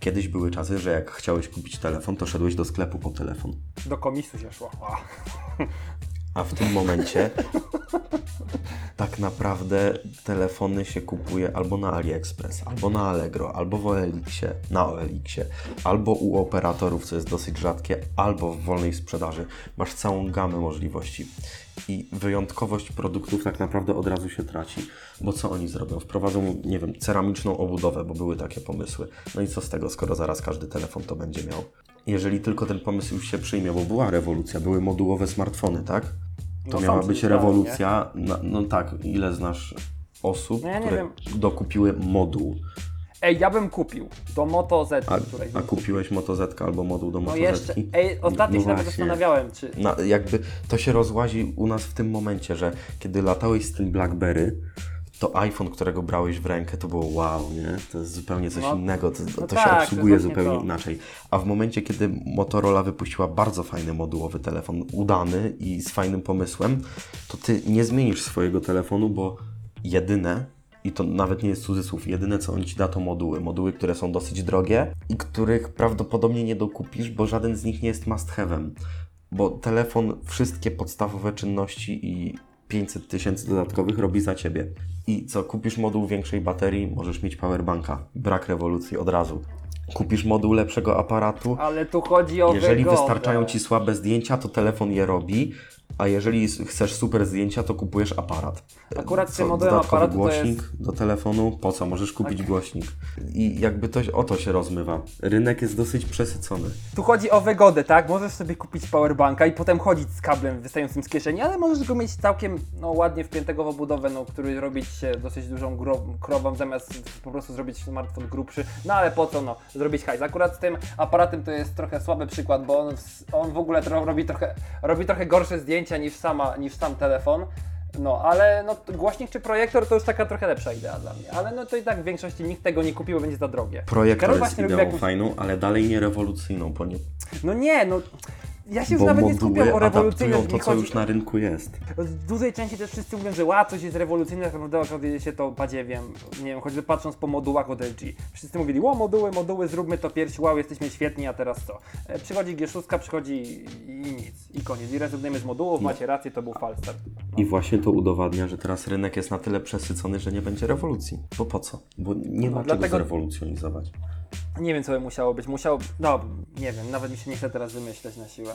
Kiedyś były czasy, że jak chciałeś kupić telefon, to szedłeś do sklepu po telefon. Do komisu się szło. A. W tym momencie (laughs) tak naprawdę telefony się kupuje albo na AliExpress, albo na Allegro, albo w OLX-ie, na OLX-ie, albo u operatorów, co jest dosyć rzadkie, albo w wolnej sprzedaży. Masz całą gamę możliwości. I wyjątkowość produktów tak naprawdę od razu się traci. Bo co oni zrobią? Wprowadzą, nie wiem, ceramiczną obudowę, bo były takie pomysły. No i co z tego, skoro zaraz każdy telefon to będzie miał? Jeżeli tylko ten pomysł już się przyjmie, bo była rewolucja, były modułowe smartfony, tak? To No, miała być rewolucja. No, no tak, ile znasz osób, No ja które wiem. dokupiły moduł? Ej, ja bym kupił do Moto Z, A, a kupiłeś Moto Z albo moduł do No Moto jeszcze, Z? ej, ostatnio No się nawet zastanawiałem, czy... Na, jakby to się rozłazi u nas w tym momencie, że kiedy latałeś z tym BlackBerry, to iPhone, którego brałeś w rękę, to było wow, nie? To jest zupełnie coś No, innego, to, to, no to tak, się obsługuje zupełnie to. inaczej. A w momencie, kiedy Motorola wypuściła bardzo fajny modułowy telefon, udany i z fajnym pomysłem, to ty nie zmienisz swojego telefonu, bo jedyne, i to nawet nie jest cudzysłów, jedyne co on ci da to moduły. Moduły, które są dosyć drogie i których prawdopodobnie nie dokupisz, bo żaden z nich nie jest must have'em. Bo telefon wszystkie podstawowe czynności i 500 tysięcy dodatkowych robi za ciebie. I co, kupisz moduł większej baterii, możesz mieć powerbanka. Brak rewolucji od razu. Kupisz moduł lepszego aparatu, Ale tu chodzi o jeżeli wygodę. wystarczają ci słabe zdjęcia, to telefon je robi, a jeżeli chcesz super zdjęcia, to kupujesz aparat. Akurat modelem dodatkowy aparatu głośnik jest- Tak. do telefonu, po co? Możesz kupić głośnik. I jakby to, o to się rozmywa. Rynek jest dosyć przesycony. Tu chodzi o wygodę, tak? Możesz sobie kupić powerbanka i potem chodzić z kablem wystającym z kieszeni, ale możesz go mieć całkiem no, ładnie wpiętego w obudowę, no, który robić się dosyć dużą krową, zamiast po prostu zrobić smartfon grubszy. No ale po co, no, zrobić hajs. Akurat z tym aparatem to jest trochę słaby przykład, bo on, w- on w ogóle robi trochę, robi trochę gorsze zdjęcia niż, sama, niż sam telefon. No, ale no, głośnik czy projektor to już taka trochę lepsza idea dla mnie. Ale no to i tak w większości nikt tego nie kupił, bo będzie za drogie. Projektor Karol jest właśnie ideą jakąś- fajną, ale dalej nie rewolucyjną, bo, nie, No nie, no. Ja się już bo nawet nie skupiam o mi to, co chodzi... już na rynku jest. Z dużej części też wszyscy mówią, że ła, coś jest rewolucyjne, tak naprawdę okazuje się to badziewiem. Nie wiem, choćby patrząc po modułach od LG. Wszyscy mówili, ło, moduły, moduły, zróbmy to pierś, wow, jesteśmy świetni, a teraz co? E, Przychodzi G6, przychodzi i nic, i koniec. I rezygnujemy z modułów, macie rację, to był falstart. I właśnie to udowadnia, że teraz rynek jest na tyle przesycony, że nie będzie rewolucji. Bo po co? Bo nie ma No, czego dlatego- zrewolucjonizować. Nie wiem, co by musiało być. Musiało, no, nie wiem, nawet mi się nie chce teraz wymyśleć na siłę.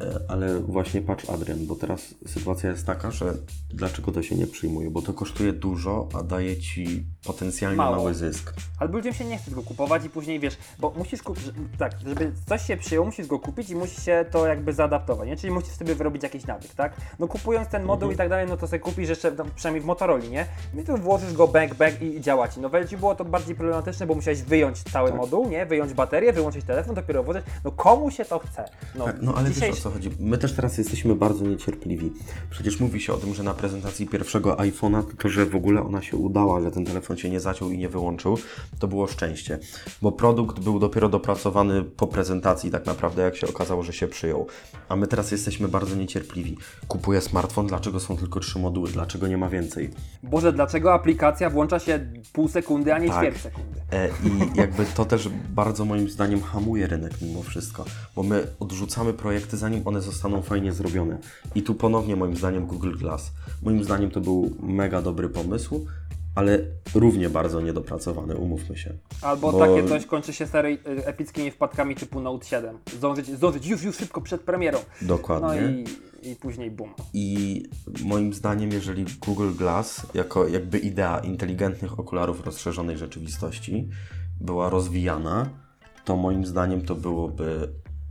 E, Ale właśnie patrz Adrian, bo teraz sytuacja jest taka, że dlaczego to się nie przyjmuje? Bo to kosztuje dużo, a daje ci potencjalnie Mało. mały zysk. Ale ludziom się nie chce go kupować i później wiesz, bo musisz kupić, tak, żeby coś się przyjął, musisz go kupić i musi się to jakby zaadaptować, nie? Czyli musisz sobie wyrobić jakiś nawyk, tak? No kupując ten moduł Mhm. i tak dalej, no to sobie kupisz jeszcze, no, przynajmniej w Motorola, nie? I tu włożysz go back, back i, i działa ci. No w LG było to bardziej problematyczne, bo musiałeś wyjąć cały Tak. moduł, nie? Wyjąć baterię, wyłączyć telefon, dopiero włożyć. No komu się to chce? No, Tak, no ale o co chodzi. My też teraz jesteśmy bardzo niecierpliwi. Przecież mówi się o tym, że na prezentacji pierwszego iPhone'a to, że w ogóle ona się udała, że ten telefon się nie zaciął i nie wyłączył, to było szczęście. Bo produkt był dopiero dopracowany po prezentacji, tak naprawdę, jak się okazało, że się przyjął. A my teraz jesteśmy bardzo niecierpliwi. Kupuję smartfon, dlaczego są tylko trzy moduły, dlaczego nie ma więcej? Boże, dlaczego aplikacja włącza się pół sekundy, a nie Tak. ćwierć sekundy? E, I jakby to też bardzo moim zdaniem hamuje rynek mimo wszystko, bo my odrzucamy projekty zanim one zostaną fajnie zrobione. I tu ponownie moim zdaniem Google Glass. Moim zdaniem to był mega dobry pomysł, ale równie bardzo niedopracowany, umówmy się. Albo Bo- takie coś kończy się serii y, epickimi wpadkami typu Note 7. Zdążyć, zdążyć już, już szybko przed premierą. Dokładnie. No i, i później bum. I moim zdaniem, jeżeli Google Glass, jako jakby idea inteligentnych okularów rozszerzonej rzeczywistości, była rozwijana, to moim zdaniem to byłoby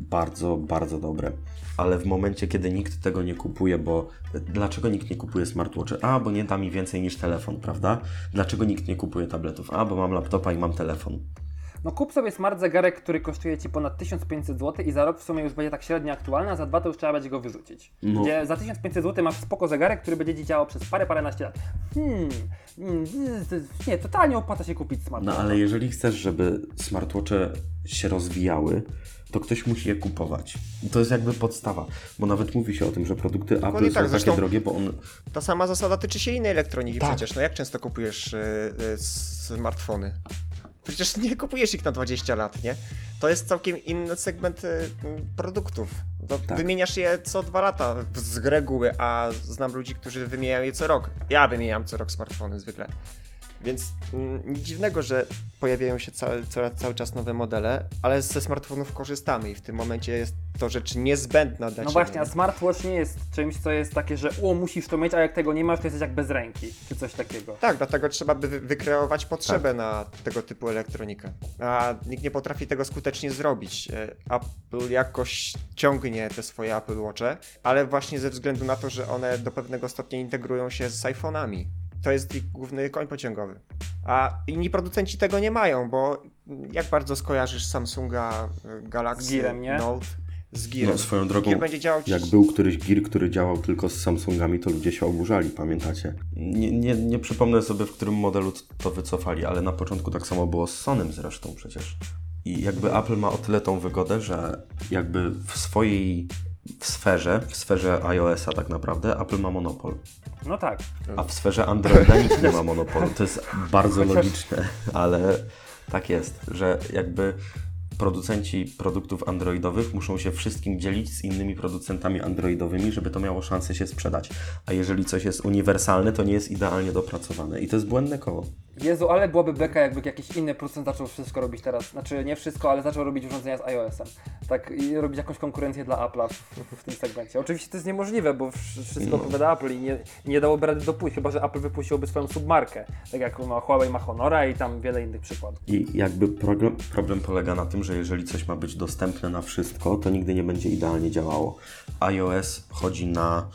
bardzo, bardzo dobre. Ale w momencie, kiedy nikt tego nie kupuje, bo dlaczego nikt nie kupuje smartwatchy? A, bo nie da mi więcej niż telefon, prawda? Dlaczego nikt nie kupuje tabletów? A, bo mam laptopa i mam telefon. No kup sobie smart zegarek, który kosztuje Ci ponad 1500 zł i za rok w sumie już będzie tak średnio aktualny, a za dwa to już trzeba będzie go wyrzucić. No. Gdzie za 1500 zł masz spoko zegarek, który będzie Ci działał przez parę, paręnaście lat. Hmm, hmm, nie, totalnie opłaca się kupić smart No ale jeżeli chcesz, żeby smartwatche się rozwijały, to ktoś musi je kupować. I to jest jakby podstawa, bo nawet mówi się o tym, że produkty Apple tak, są takie zresztą- drogie, bo on... Ta sama zasada tyczy się innej elektroniki Tak. przecież. No jak często kupujesz y, y, smartfony? Przecież nie kupujesz ich na 20 lat, nie? To jest całkiem inny segment y, produktów. No, Tak. Wymieniasz je co dwa lata z reguły, a znam ludzi, którzy wymieniają je co rok. Ja wymieniam co rok smartfony zwykle. Więc nic dziwnego, że pojawiają się cały, cały, cały czas nowe modele, ale ze smartfonów korzystamy i w tym momencie jest to rzecz niezbędna dla No ciebie. właśnie, a smartwatch nie jest czymś, co jest takie, że o, musisz to mieć, a jak tego nie masz, to jesteś jak bez ręki, czy coś takiego. Tak, dlatego trzeba by wy- wykreować potrzebę na tego typu elektronikę. A nikt nie potrafi tego skutecznie zrobić. E, Apple jakoś ciągnie te swoje Apple Watche, ale właśnie ze względu na to, że one do pewnego stopnia integrują się z iPhone'ami. To jest ich główny koń pociągowy. A inni producenci tego nie mają, bo jak bardzo skojarzysz Samsunga e, Galaxy Z Gearem, nie? Note z Gearem? No, swoją drogą, Gear będzie działał ci- jak był któryś Gear, który działał tylko z Samsungami, to ludzie się oburzali, pamiętacie? Nie, nie, nie przypomnę sobie, w którym modelu to wycofali, ale na początku tak samo było z Sonym zresztą przecież. I jakby Apple ma o tyle tą wygodę, że jakby w swojej w sferze, w sferze iOS-a tak naprawdę, Apple ma monopol. No tak. A w sferze Androida nikt nie ma monopolu. To jest bardzo Chociaż- logiczne, ale tak jest, że jakby producenci produktów androidowych muszą się wszystkim dzielić z innymi producentami androidowymi, żeby to miało szansę się sprzedać. A jeżeli coś jest uniwersalne, to nie jest idealnie dopracowane. I to jest błędne koło. Jezu, ale byłaby beka, jakby jakiś inny producent zaczął wszystko robić teraz. Znaczy, nie wszystko, ale zaczął robić urządzenia z iOS-em. Tak, i robić jakąś konkurencję dla Apple'a w, w tym segmencie. Oczywiście to jest niemożliwe, bo wsz- wszystko No. odpowiada Apple i nie, nie dałoby rady dopuścić, chyba że Apple wypuściłoby swoją submarkę. Tak jak ma Huawei ma Honora i tam wiele innych przykładów. I jakby problem, problem polega na tym, że jeżeli coś ma być dostępne na wszystko, to nigdy nie będzie idealnie działało. iOS chodzi na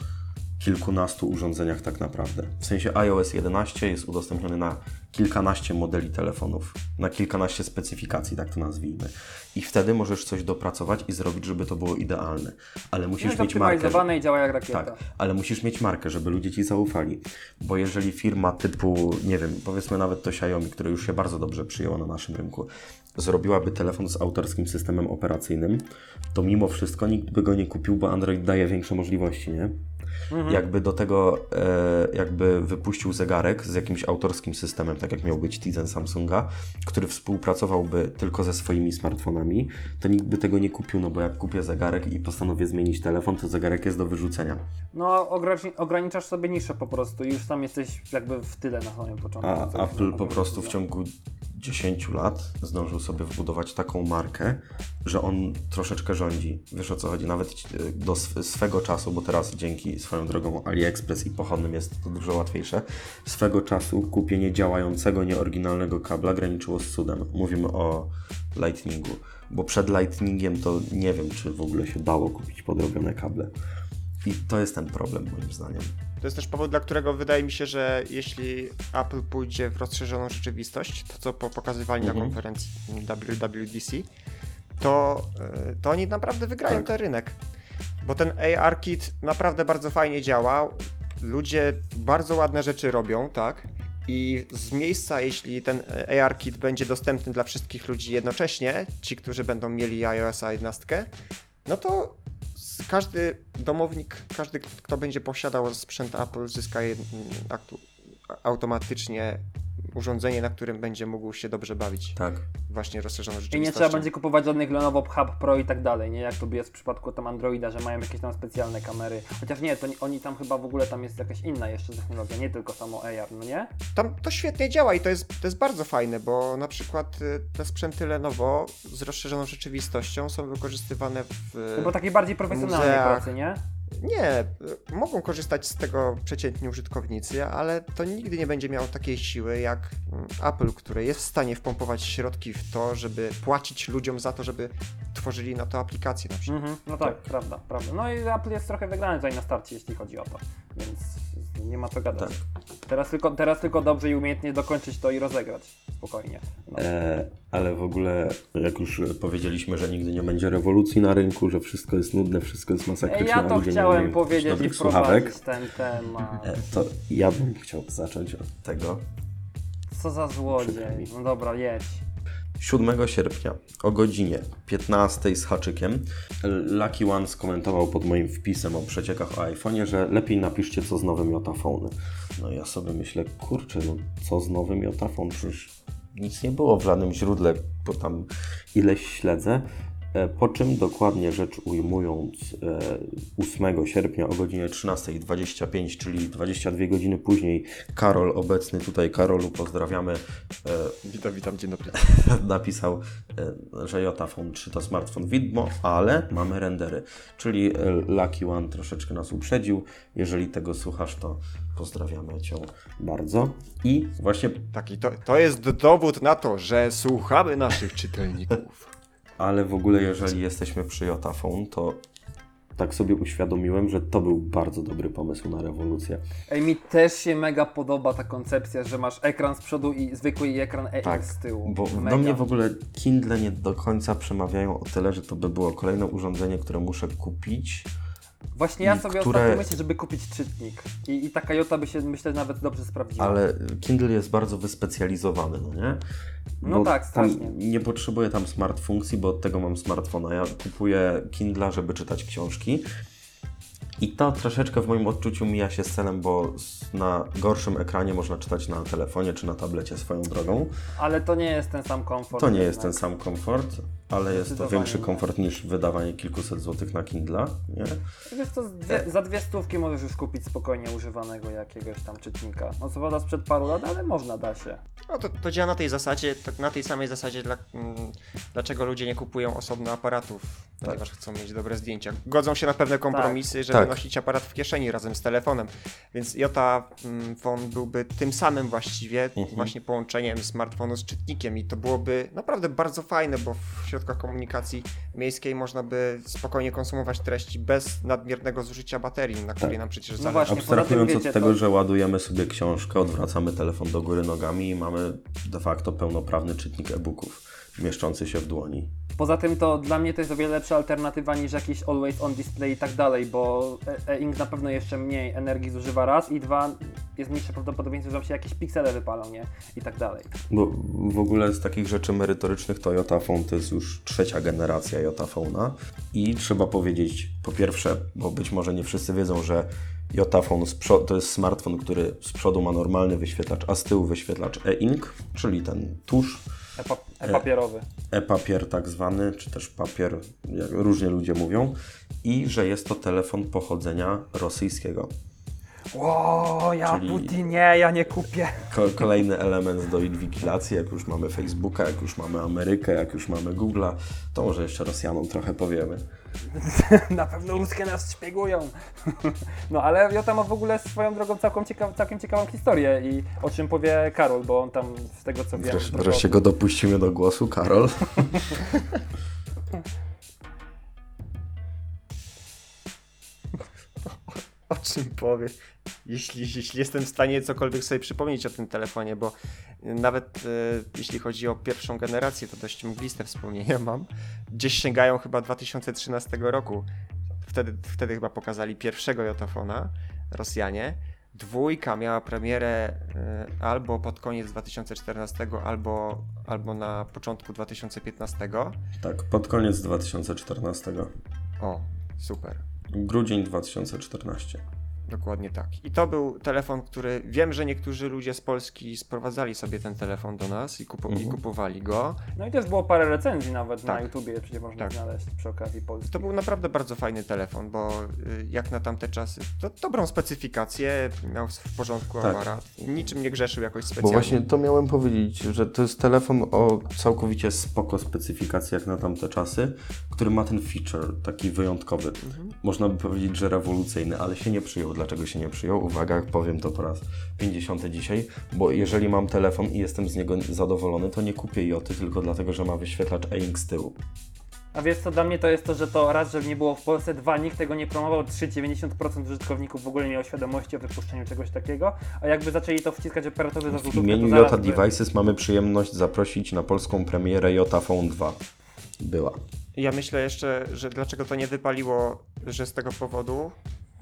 kilkunastu urządzeniach tak naprawdę. W sensie iOS 11 jest udostępniony na kilkanaście modeli telefonów, na kilkanaście specyfikacji, tak to nazwijmy. I wtedy możesz coś dopracować i zrobić, żeby to było idealne. Ale musisz Jest mieć markę. że- i działa jak rakieta. tak, ale musisz mieć markę, żeby ludzie ci zaufali. Bo jeżeli firma typu, nie wiem, powiedzmy nawet to Xiaomi, które już się bardzo dobrze przyjęło na naszym rynku, zrobiłaby telefon z autorskim systemem operacyjnym, to mimo wszystko nikt by go nie kupił, bo Android daje większe możliwości, nie? Jakby do tego e, jakby wypuścił zegarek z jakimś autorskim systemem, tak jak miał być Tizen Samsunga, który współpracowałby tylko ze swoimi smartfonami, to nikt by tego nie kupił, no bo jak kupię zegarek i postanowię zmienić telefon, to zegarek jest do wyrzucenia. No, ogranicz- ograniczasz sobie niszę po prostu i już tam jesteś jakby w tyle na samym początku. A Apple po prostu w ciągu 10 lat zdążył sobie wbudować taką markę, że on troszeczkę rządzi. Wiesz o co chodzi? Nawet e, do sw- swego czasu, bo teraz dzięki swoją drogą AliExpress i pochodnym jest to dużo łatwiejsze, swego czasu kupienie działającego, nieoryginalnego kabla graniczyło z cudem. Mówimy o Lightningu, bo przed Lightningiem to nie wiem, czy w ogóle się dało kupić podrobione kable. I to jest ten problem moim zdaniem. To jest też powód, dla którego wydaje mi się, że jeśli Apple pójdzie w rozszerzoną rzeczywistość, to co po- pokazywali na Mhm. konferencji WWDC, to, e, to oni naprawdę wygrają Tak. ten rynek. Bo ten AR Kit naprawdę bardzo fajnie działa. Ludzie bardzo ładne rzeczy robią, tak? I z miejsca, jeśli ten AR Kit będzie dostępny dla wszystkich ludzi jednocześnie, ci, którzy będą mieli iOS 11, no to każdy domownik, każdy, kto będzie posiadał sprzęt Apple, zyska aktu- automatycznie urządzenie, na którym będzie mógł się dobrze bawić. Tak. Właśnie rozszerzoną I rzeczywistością. nie trzeba będzie kupować żadnych Lenovo Hub Pro i tak dalej, nie? Jak to jest w przypadku tam Androida, że mają jakieś tam specjalne kamery. Chociaż nie, to oni tam chyba w ogóle tam jest jakaś inna jeszcze technologia, nie tylko samo AR, no nie? Tam to świetnie działa i to jest, to jest bardzo fajne, bo na przykład y, te sprzęty Lenovo z rozszerzoną rzeczywistością są wykorzystywane w... No bo takiej bardziej profesjonalnej muzeach. pracy, nie? Nie, mogą korzystać z tego przeciętni użytkownicy, ale to nigdy nie będzie miało takiej siły jak mm, Apple, które jest w stanie wpompować środki w to, żeby płacić ludziom za to, żeby tworzyli na to aplikacje na przykład. Mhm, no tak, prawda, prawda. No i Apple jest trochę wygrany tutaj na starcie, jeśli chodzi o to, więc nie ma co gadać. Tak. Teraz tylko, teraz tylko dobrze i umiejętnie dokończyć to i rozegrać. Spokojnie. No. E, ale w ogóle, jak już powiedzieliśmy, że nigdy nie będzie rewolucji na rynku, że wszystko jest nudne, wszystko jest masakryczne, Ja to chciałem powiedzieć i wprowadzić ten temat. e, to ja bym chciał zacząć od tego. Co za złodziej. No dobra, jedź. 7 sierpnia o godzinie 15 z haczykiem Lucky One skomentował pod moim wpisem o przeciekach o iPhone'ie, że lepiej napiszcie co z nowym Jotafone. No ja sobie myślę, kurczę, no co z nowym Jotafone? Przecież nic nie było w żadnym źródle, bo tam ileś śledzę. E, Po czym dokładnie rzecz ujmując, e, 8 sierpnia o godzinie 13.25, czyli 22 godziny później, Karol, obecny tutaj, Karolu, pozdrawiamy, e, Witam, witam, dzień dobry. (laughs) napisał, e, że Jotafone 3 to smartfon widmo, ale mamy rendery. Czyli e, Lucky One troszeczkę nas uprzedził. Jeżeli tego słuchasz, to pozdrawiamy Cię bardzo. I właśnie, Taki to, to jest dowód na to, że słuchamy naszych czytelników. Ale w ogóle jeżeli jesteśmy przy Jotafone, to tak sobie uświadomiłem, że to był bardzo dobry pomysł na rewolucję. Ej, mi też się mega podoba ta koncepcja, że masz ekran z przodu i zwykły i ekran EX Tak, z tyłu. Bo mega. do mnie w ogóle Kindle nie do końca przemawiają o tyle, że to by było kolejne urządzenie, które muszę kupić. Właśnie ja sobie które- ostatnio myślę, żeby kupić czytnik. I, I taka Jota by się, myślę, nawet dobrze sprawdziła. Ale Kindle jest bardzo wyspecjalizowany, no nie? No Bo tak, tam strasznie. Nie potrzebuję tam smart funkcji, bo od tego mam smartfona. Ja kupuję Kindle, żeby czytać książki. I to troszeczkę w moim odczuciu mija się z celem, bo na gorszym ekranie można czytać na telefonie czy na tablecie swoją drogą. Ale to nie jest ten sam komfort. To nie jednak. jest ten sam komfort, ale jest to większy komfort niż wydawanie kilkuset złotych na Kindle, nie? Wiesz co, dwie, za dwie stówki możesz już kupić spokojnie używanego jakiegoś tam czytnika. No co prawda sprzed paru lat, ale można da się. No to, to działa na tej zasadzie, tak na tej samej zasadzie, dla, mm, dlaczego ludzie nie kupują osobno aparatów, ponieważ chcą mieć dobre zdjęcia. Godzą się na pewne kompromisy, żeby Tak. nosić aparat w kieszeni razem z telefonem. Więc Jota mm, Phone byłby tym samym właściwie, właśnie połączeniem smartfonu z czytnikiem i to byłoby naprawdę bardzo fajne, bo w środkach komunikacji miejskiej można by spokojnie konsumować treści bez nadmiernego zużycia baterii, na której nam przecież No zależy. właśnie. poza tym, Abstrahując wiecie, od tego, to- że ładujemy sobie książkę, odwracamy telefon do góry nogami i mamy de facto pełnoprawny czytnik e-booków mieszczący się w dłoni. Poza tym to dla mnie to jest o wiele lepsza alternatywa niż jakiś always on display i tak dalej, bo e- e-ink na pewno jeszcze mniej energii zużywa raz i dwa jest mniejsze prawdopodobieństwo, że się jakieś piksele wypalą, nie? I tak dalej. Bo w ogóle z takich rzeczy merytorycznych to Jotaphone to jest już trzecia generacja Jotaphone'a i trzeba powiedzieć po pierwsze, bo być może nie wszyscy wiedzą, że Jotaphone to jest smartfon, który z przodu ma normalny wyświetlacz, a z tyłu wyświetlacz e-ink, czyli ten tusz, e-papierowy. e-papier tak zwany, czy też papier, jak różnie ludzie mówią, i że jest to telefon pochodzenia rosyjskiego. Ło, ja Czyli- Putin, nie, ja nie kupię. Ko- kolejny element do inwigilacji, jak już mamy Facebooka, jak już mamy Amerykę, jak już mamy Google'a, to może jeszcze Rosjanom trochę powiemy. (laughs) Na pewno ruskie nas szpiegują. (laughs) No ale Jota ma w ogóle swoją drogą całkiem, ciekaw, całkiem ciekawą historię i o czym powie Karol, bo on tam z tego co wiem... Wreszcie, wreszcie go dopuścimy do głosu, Karol. (laughs) (laughs) O czym powie? Jeśli, jeśli jestem w stanie cokolwiek sobie przypomnieć o tym telefonie, bo nawet e, jeśli chodzi o pierwszą generację, to dość mgliste wspomnienia mam. Gdzieś sięgają chyba 2013 roku. Wtedy, wtedy chyba pokazali pierwszego Jotafona, Rosjanie. Dwójka miała premierę e, albo pod koniec 2014, albo, albo na początku 2015. Tak, pod koniec 2014. O, super. Grudzień 2014. Dokładnie tak. I to był telefon, który wiem, że niektórzy ludzie z Polski sprowadzali sobie ten telefon do nas i, kupu- i Mhm. kupowali go. No i też było parę recenzji nawet na Tak. YouTubie, przecież można Tak. znaleźć przy okazji Polski. To był naprawdę bardzo fajny telefon, bo y, jak na tamte czasy, to dobrą specyfikację, miał w porządku Tak. aparat, niczym nie grzeszył jakoś Bo specjalnie. właśnie to miałem powiedzieć, że to jest telefon o całkowicie spoko specyfikacji jak na tamte czasy, który ma ten feature taki wyjątkowy. Można by powiedzieć, że rewolucyjny, ale się nie przyjął. Dlaczego się nie przyjął? Uwaga, powiem to po raz 50 dzisiaj, bo jeżeli mam telefon i jestem z niego zadowolony, to nie kupię Joty tylko dlatego, że ma wyświetlacz e-ink z tyłu. A wiesz co, dla mnie to jest to, że to raz, że nie było w Polsce, dwa, nikt tego nie promował, trzy, 90% użytkowników w ogóle nie miało świadomości o wypuszczeniu czegoś takiego, a jakby zaczęli to wciskać operatorzy za W imieniu to Jota by- Devices mamy przyjemność zaprosić na polską premierę Jota Phone 2. Była. Ja myślę jeszcze, że dlaczego to nie wypaliło, że z tego powodu,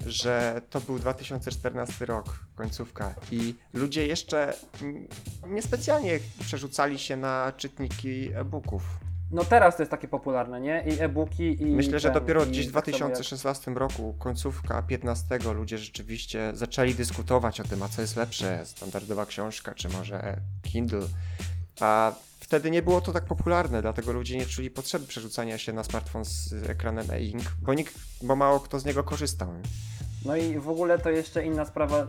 że to był 2014 rok, końcówka i ludzie jeszcze niespecjalnie przerzucali się na czytniki e-booków. No teraz to jest takie popularne, nie? I e-booki i Myślę, że ten, dopiero gdzieś w tak samo jak- 2016 roku, końcówka 15, ludzie rzeczywiście zaczęli dyskutować o tym, a co jest lepsze, standardowa książka, czy może Kindle. A wtedy nie było to tak popularne, dlatego ludzie nie czuli potrzeby przerzucania się na smartfon z ekranem e-ink, bo, nikt, bo mało kto z niego korzystał. No i w ogóle to jeszcze inna sprawa.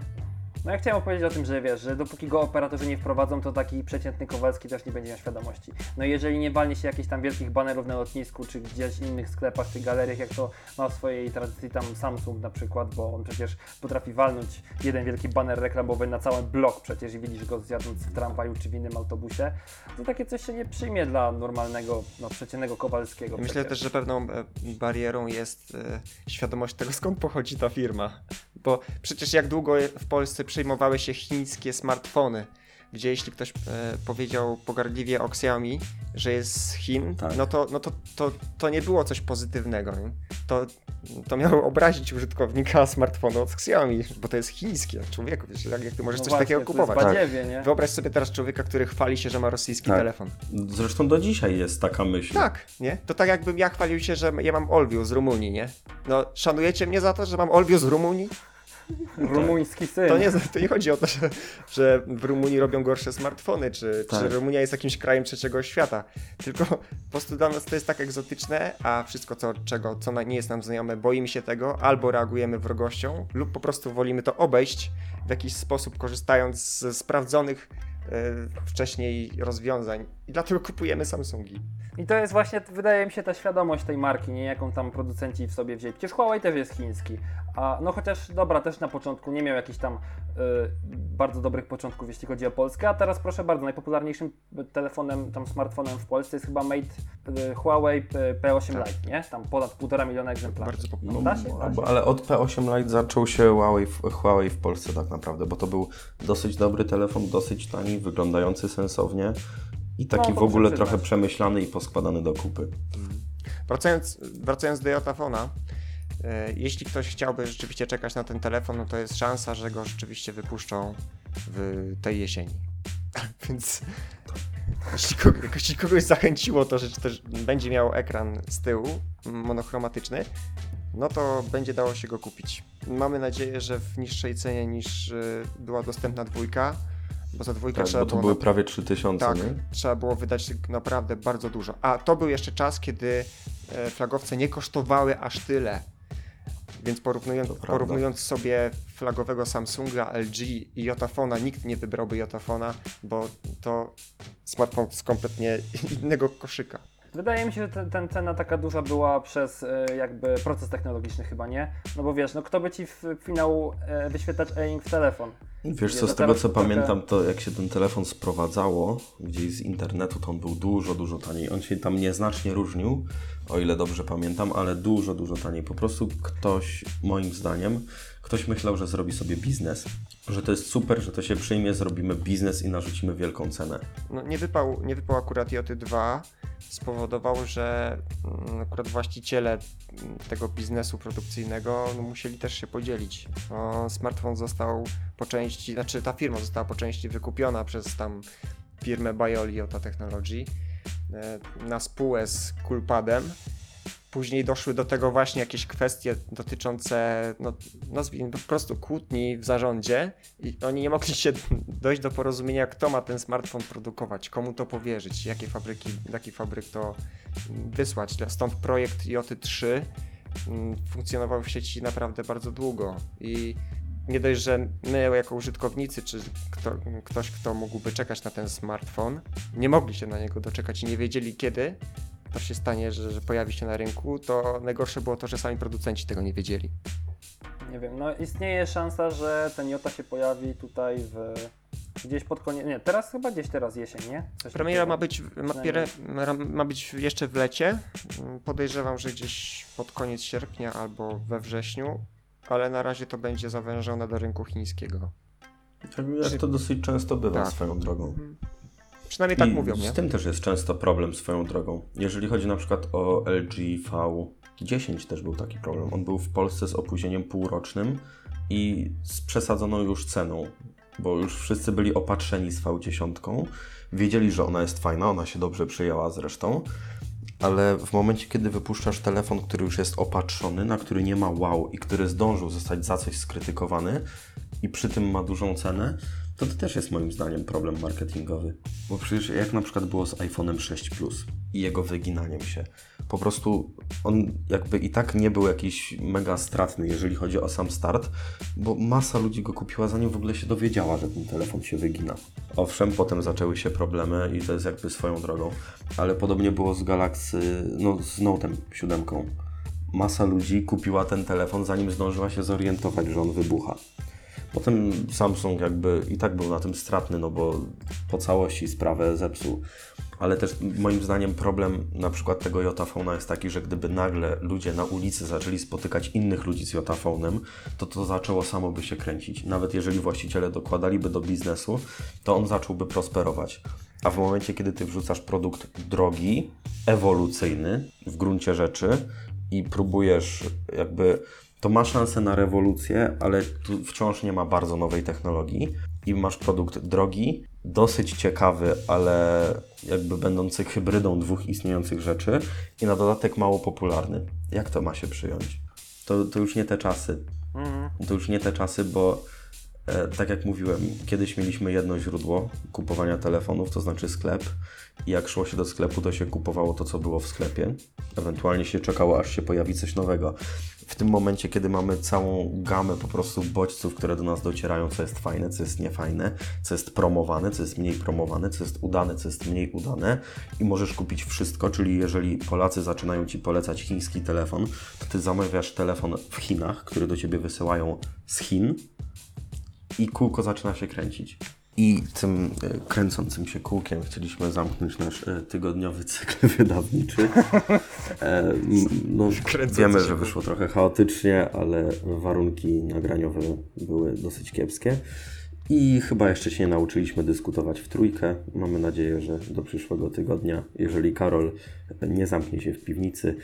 No ja chciałem opowiedzieć o tym, że wiesz, że dopóki go operatorzy nie wprowadzą, to taki przeciętny Kowalski też nie będzie miał świadomości. No i jeżeli nie walnie się jakichś tam wielkich banerów na lotnisku, czy gdzieś innych sklepach, czy galeriach, jak to ma w swojej tradycji tam Samsung na przykład, bo on przecież potrafi walnąć jeden wielki baner reklamowy na cały blok przecież i widzisz go zjadąc w tramwaju czy w innym autobusie, to takie coś się nie przyjmie dla normalnego, no przeciętnego Kowalskiego. Myślę przecież. też, że pewną e, barierą jest e, świadomość tego, skąd pochodzi ta firma. Bo przecież jak długo w Polsce przyjmowały się chińskie smartfony, gdzie jeśli ktoś e, powiedział pogardliwie o Xiaomi, że jest z Chin, Tak. no, to, no to, to, to nie było coś pozytywnego. Nie? To, to miało obrazić użytkownika smartfonu od Xiaomi, bo to jest chińskie. Człowieku, wiesz, jak, jak ty możesz No coś właśnie, takiego kupować? Badziewie, nie? Wyobraź sobie teraz człowieka, który chwali się, że ma rosyjski Tak. telefon. Zresztą do dzisiaj jest taka myśl. Tak, nie? To tak jakbym ja chwalił się, że ja mam Olwiu z Rumunii, nie? No, szanujecie mnie za to, że mam Olwiu z Rumunii? Rumuński syn. To nie, to nie chodzi o to, że, że w Rumunii robią gorsze smartfony, czy, Tak. czy Rumunia jest jakimś krajem trzeciego świata. Tylko po prostu dla nas to jest tak egzotyczne, a wszystko, co, czego, co na- nie jest nam znajome, boimy się tego, albo reagujemy wrogością, lub po prostu wolimy to obejść w jakiś sposób, korzystając z sprawdzonych e, wcześniej rozwiązań. I dlatego kupujemy Samsungi. I to jest właśnie, wydaje mi się, ta świadomość tej marki, nie? Jaką tam producenci w sobie wzięli. Przecież Huawei też jest chiński. A no chociaż, dobra, też na początku nie miał jakichś tam y, bardzo dobrych początków, jeśli chodzi o Polskę, a teraz proszę bardzo, najpopularniejszym telefonem, tam smartfonem w Polsce jest chyba Mate y, Huawei P- P8 Tak. Lite, nie? Tam ponad półtora miliona egzemplarzy. Bardzo No, popularny. da się, da się. Ale od P8 Lite zaczął się Huawei w, Huawei w Polsce tak naprawdę, bo to był dosyć dobry telefon, dosyć tani, wyglądający sensownie i taki No, w ogóle trochę przemyślany i poskładany do kupy. Wracając, wracając do Jotafona, jeśli ktoś chciałby rzeczywiście czekać na ten telefon, no to jest szansa, że go rzeczywiście wypuszczą w tej jesieni. (laughs) Więc jeśli, kogo, jeśli kogoś zachęciło to, że też będzie miał ekran z tyłu monochromatyczny, no to będzie dało się go kupić. Mamy nadzieję, że w niższej cenie niż e, była dostępna dwójka, bo za dwójkę Tak, trzeba bo to było były na- prawie 3000, tak, nie? trzeba było wydać naprawdę bardzo dużo. A to był jeszcze czas, kiedy e, flagowce nie kosztowały aż tyle. Więc porównując, porównując sobie flagowego Samsunga, LG i Jotafona, nikt nie wybrałby Jotafona, bo to smartfon z kompletnie (laughs) innego koszyka. Wydaje mi się, że ten, ten cena taka duża była przez e, jakby proces technologiczny chyba, nie? No bo wiesz, no kto by ci w finał e, wyświetlać e-ink w telefon? Wiesz co, no z tego co pamiętam, to jak się ten telefon sprowadzało gdzieś z internetu, to on był dużo, dużo taniej. On się tam nieznacznie różnił, o ile dobrze pamiętam, ale dużo, dużo taniej. Po prostu ktoś, moim zdaniem, ktoś myślał, że zrobi sobie biznes, że to jest super, że to się przyjmie, zrobimy biznes i narzucimy wielką cenę. No, nie, wypał, nie wypał akurat Joty 2, spowodował, że mm, akurat właściciele mm, tego biznesu produkcyjnego no, musieli też się podzielić. No, smartfon został po części, znaczy ta firma została po części wykupiona przez tam firmę Bioli Jota Technology e, na spółę z Coolpadem. Później doszły do tego właśnie jakieś kwestie dotyczące, no, nazwijmy po prostu kłótni w zarządzie i oni nie mogli się (laughs) dojść do porozumienia, kto ma ten smartfon produkować, komu to powierzyć, jakie fabryki, jaki fabryk to wysłać. Stąd projekt Joty 3 mm, funkcjonował w sieci naprawdę bardzo długo i nie dość, że my jako użytkownicy, czy kto, ktoś, kto mógłby czekać na ten smartfon, nie mogli się na niego doczekać i nie wiedzieli kiedy to się stanie, że, że pojawi się na rynku, to najgorsze było to, że sami producenci tego nie wiedzieli. Nie wiem, no istnieje szansa, że ten Jota się pojawi tutaj w Gdzieś pod koniec, nie, teraz chyba gdzieś teraz jesień, nie? Coś Premiera takiego. ma być, ma, ma, być jeszcze w lecie. Podejrzewam, że gdzieś pod koniec sierpnia albo we wrześniu, ale na razie to będzie zawężone do rynku chińskiego. Tak, jak to dosyć często bywa Tak. swoją drogą. Przynajmniej tak I mówią, z nie? tym też jest często problem swoją drogą. Jeżeli chodzi na przykład o LG V10 też był taki problem. On był w Polsce z opóźnieniem półrocznym i z przesadzoną już ceną, bo już wszyscy byli opatrzeni z V10. Wiedzieli, że ona jest fajna, ona się dobrze przyjęła zresztą, ale w momencie, kiedy wypuszczasz telefon, który już jest opatrzony, na który nie ma wow i który zdążył zostać za coś skrytykowany i przy tym ma dużą cenę, to to też jest moim zdaniem problem marketingowy. Bo przecież jak na przykład było z iPhone'em 6 Plus i jego wyginaniem się, po prostu on jakby i tak nie był jakiś mega stratny, jeżeli chodzi o sam start, bo masa ludzi go kupiła, zanim w ogóle się dowiedziała, że ten telefon się wygina. Owszem, potem zaczęły się problemy i to jest jakby swoją drogą, ale podobnie było z Galaxy, no z Note'em 7. Masa ludzi kupiła ten telefon, zanim zdążyła się zorientować, że on wybucha. Potem Samsung jakby i tak był na tym stratny, no bo po całości sprawę zepsuł. Ale też moim zdaniem problem na przykład tego JFona jest taki, że gdyby nagle ludzie na ulicy zaczęli spotykać innych ludzi z JFonem, to to zaczęło samo by się kręcić. Nawet jeżeli właściciele dokładaliby do biznesu, to on zacząłby prosperować. A w momencie, kiedy ty wrzucasz produkt drogi, ewolucyjny w gruncie rzeczy i próbujesz jakby to ma szansę na rewolucję, ale tu wciąż nie ma bardzo nowej technologii i masz produkt drogi, dosyć ciekawy, ale jakby będący hybrydą dwóch istniejących rzeczy i na dodatek mało popularny. Jak to ma się przyjąć? To, to już nie te czasy. Mhm. To już nie te czasy, bo e, tak jak mówiłem, kiedyś mieliśmy jedno źródło kupowania telefonów, to znaczy sklep. I jak szło się do sklepu, to się kupowało to, co było w sklepie. Ewentualnie się czekało, aż się pojawi coś nowego. W tym momencie, kiedy mamy całą gamę po prostu bodźców, które do nas docierają, co jest fajne, co jest niefajne, co jest promowane, co jest mniej promowane, co jest udane, co jest mniej udane i możesz kupić wszystko, czyli jeżeli Polacy zaczynają Ci polecać chiński telefon, to Ty zamawiasz telefon w Chinach, który do Ciebie wysyłają z Chin i kółko zaczyna się kręcić. I tym e, kręcącym się kółkiem chcieliśmy zamknąć nasz e, tygodniowy cykl (laughs) wydawniczy. E, no, wiemy, że wyszło trochę chaotycznie, ale warunki nagraniowe były dosyć kiepskie. I chyba jeszcze się nie nauczyliśmy dyskutować w trójkę. Mamy nadzieję, że do przyszłego tygodnia, jeżeli Karol nie zamknie się w piwnicy,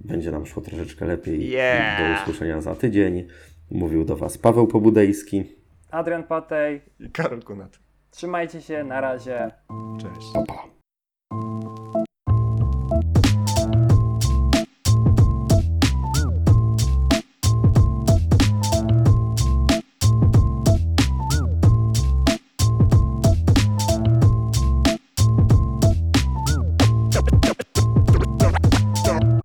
będzie nam szło troszeczkę lepiej. Yeah! Do usłyszenia za tydzień. Mówił do Was Paweł Pobudejski. Adrian Patej, I Karol Kunat. trzymajcie się, na razie. Cześć. Pa.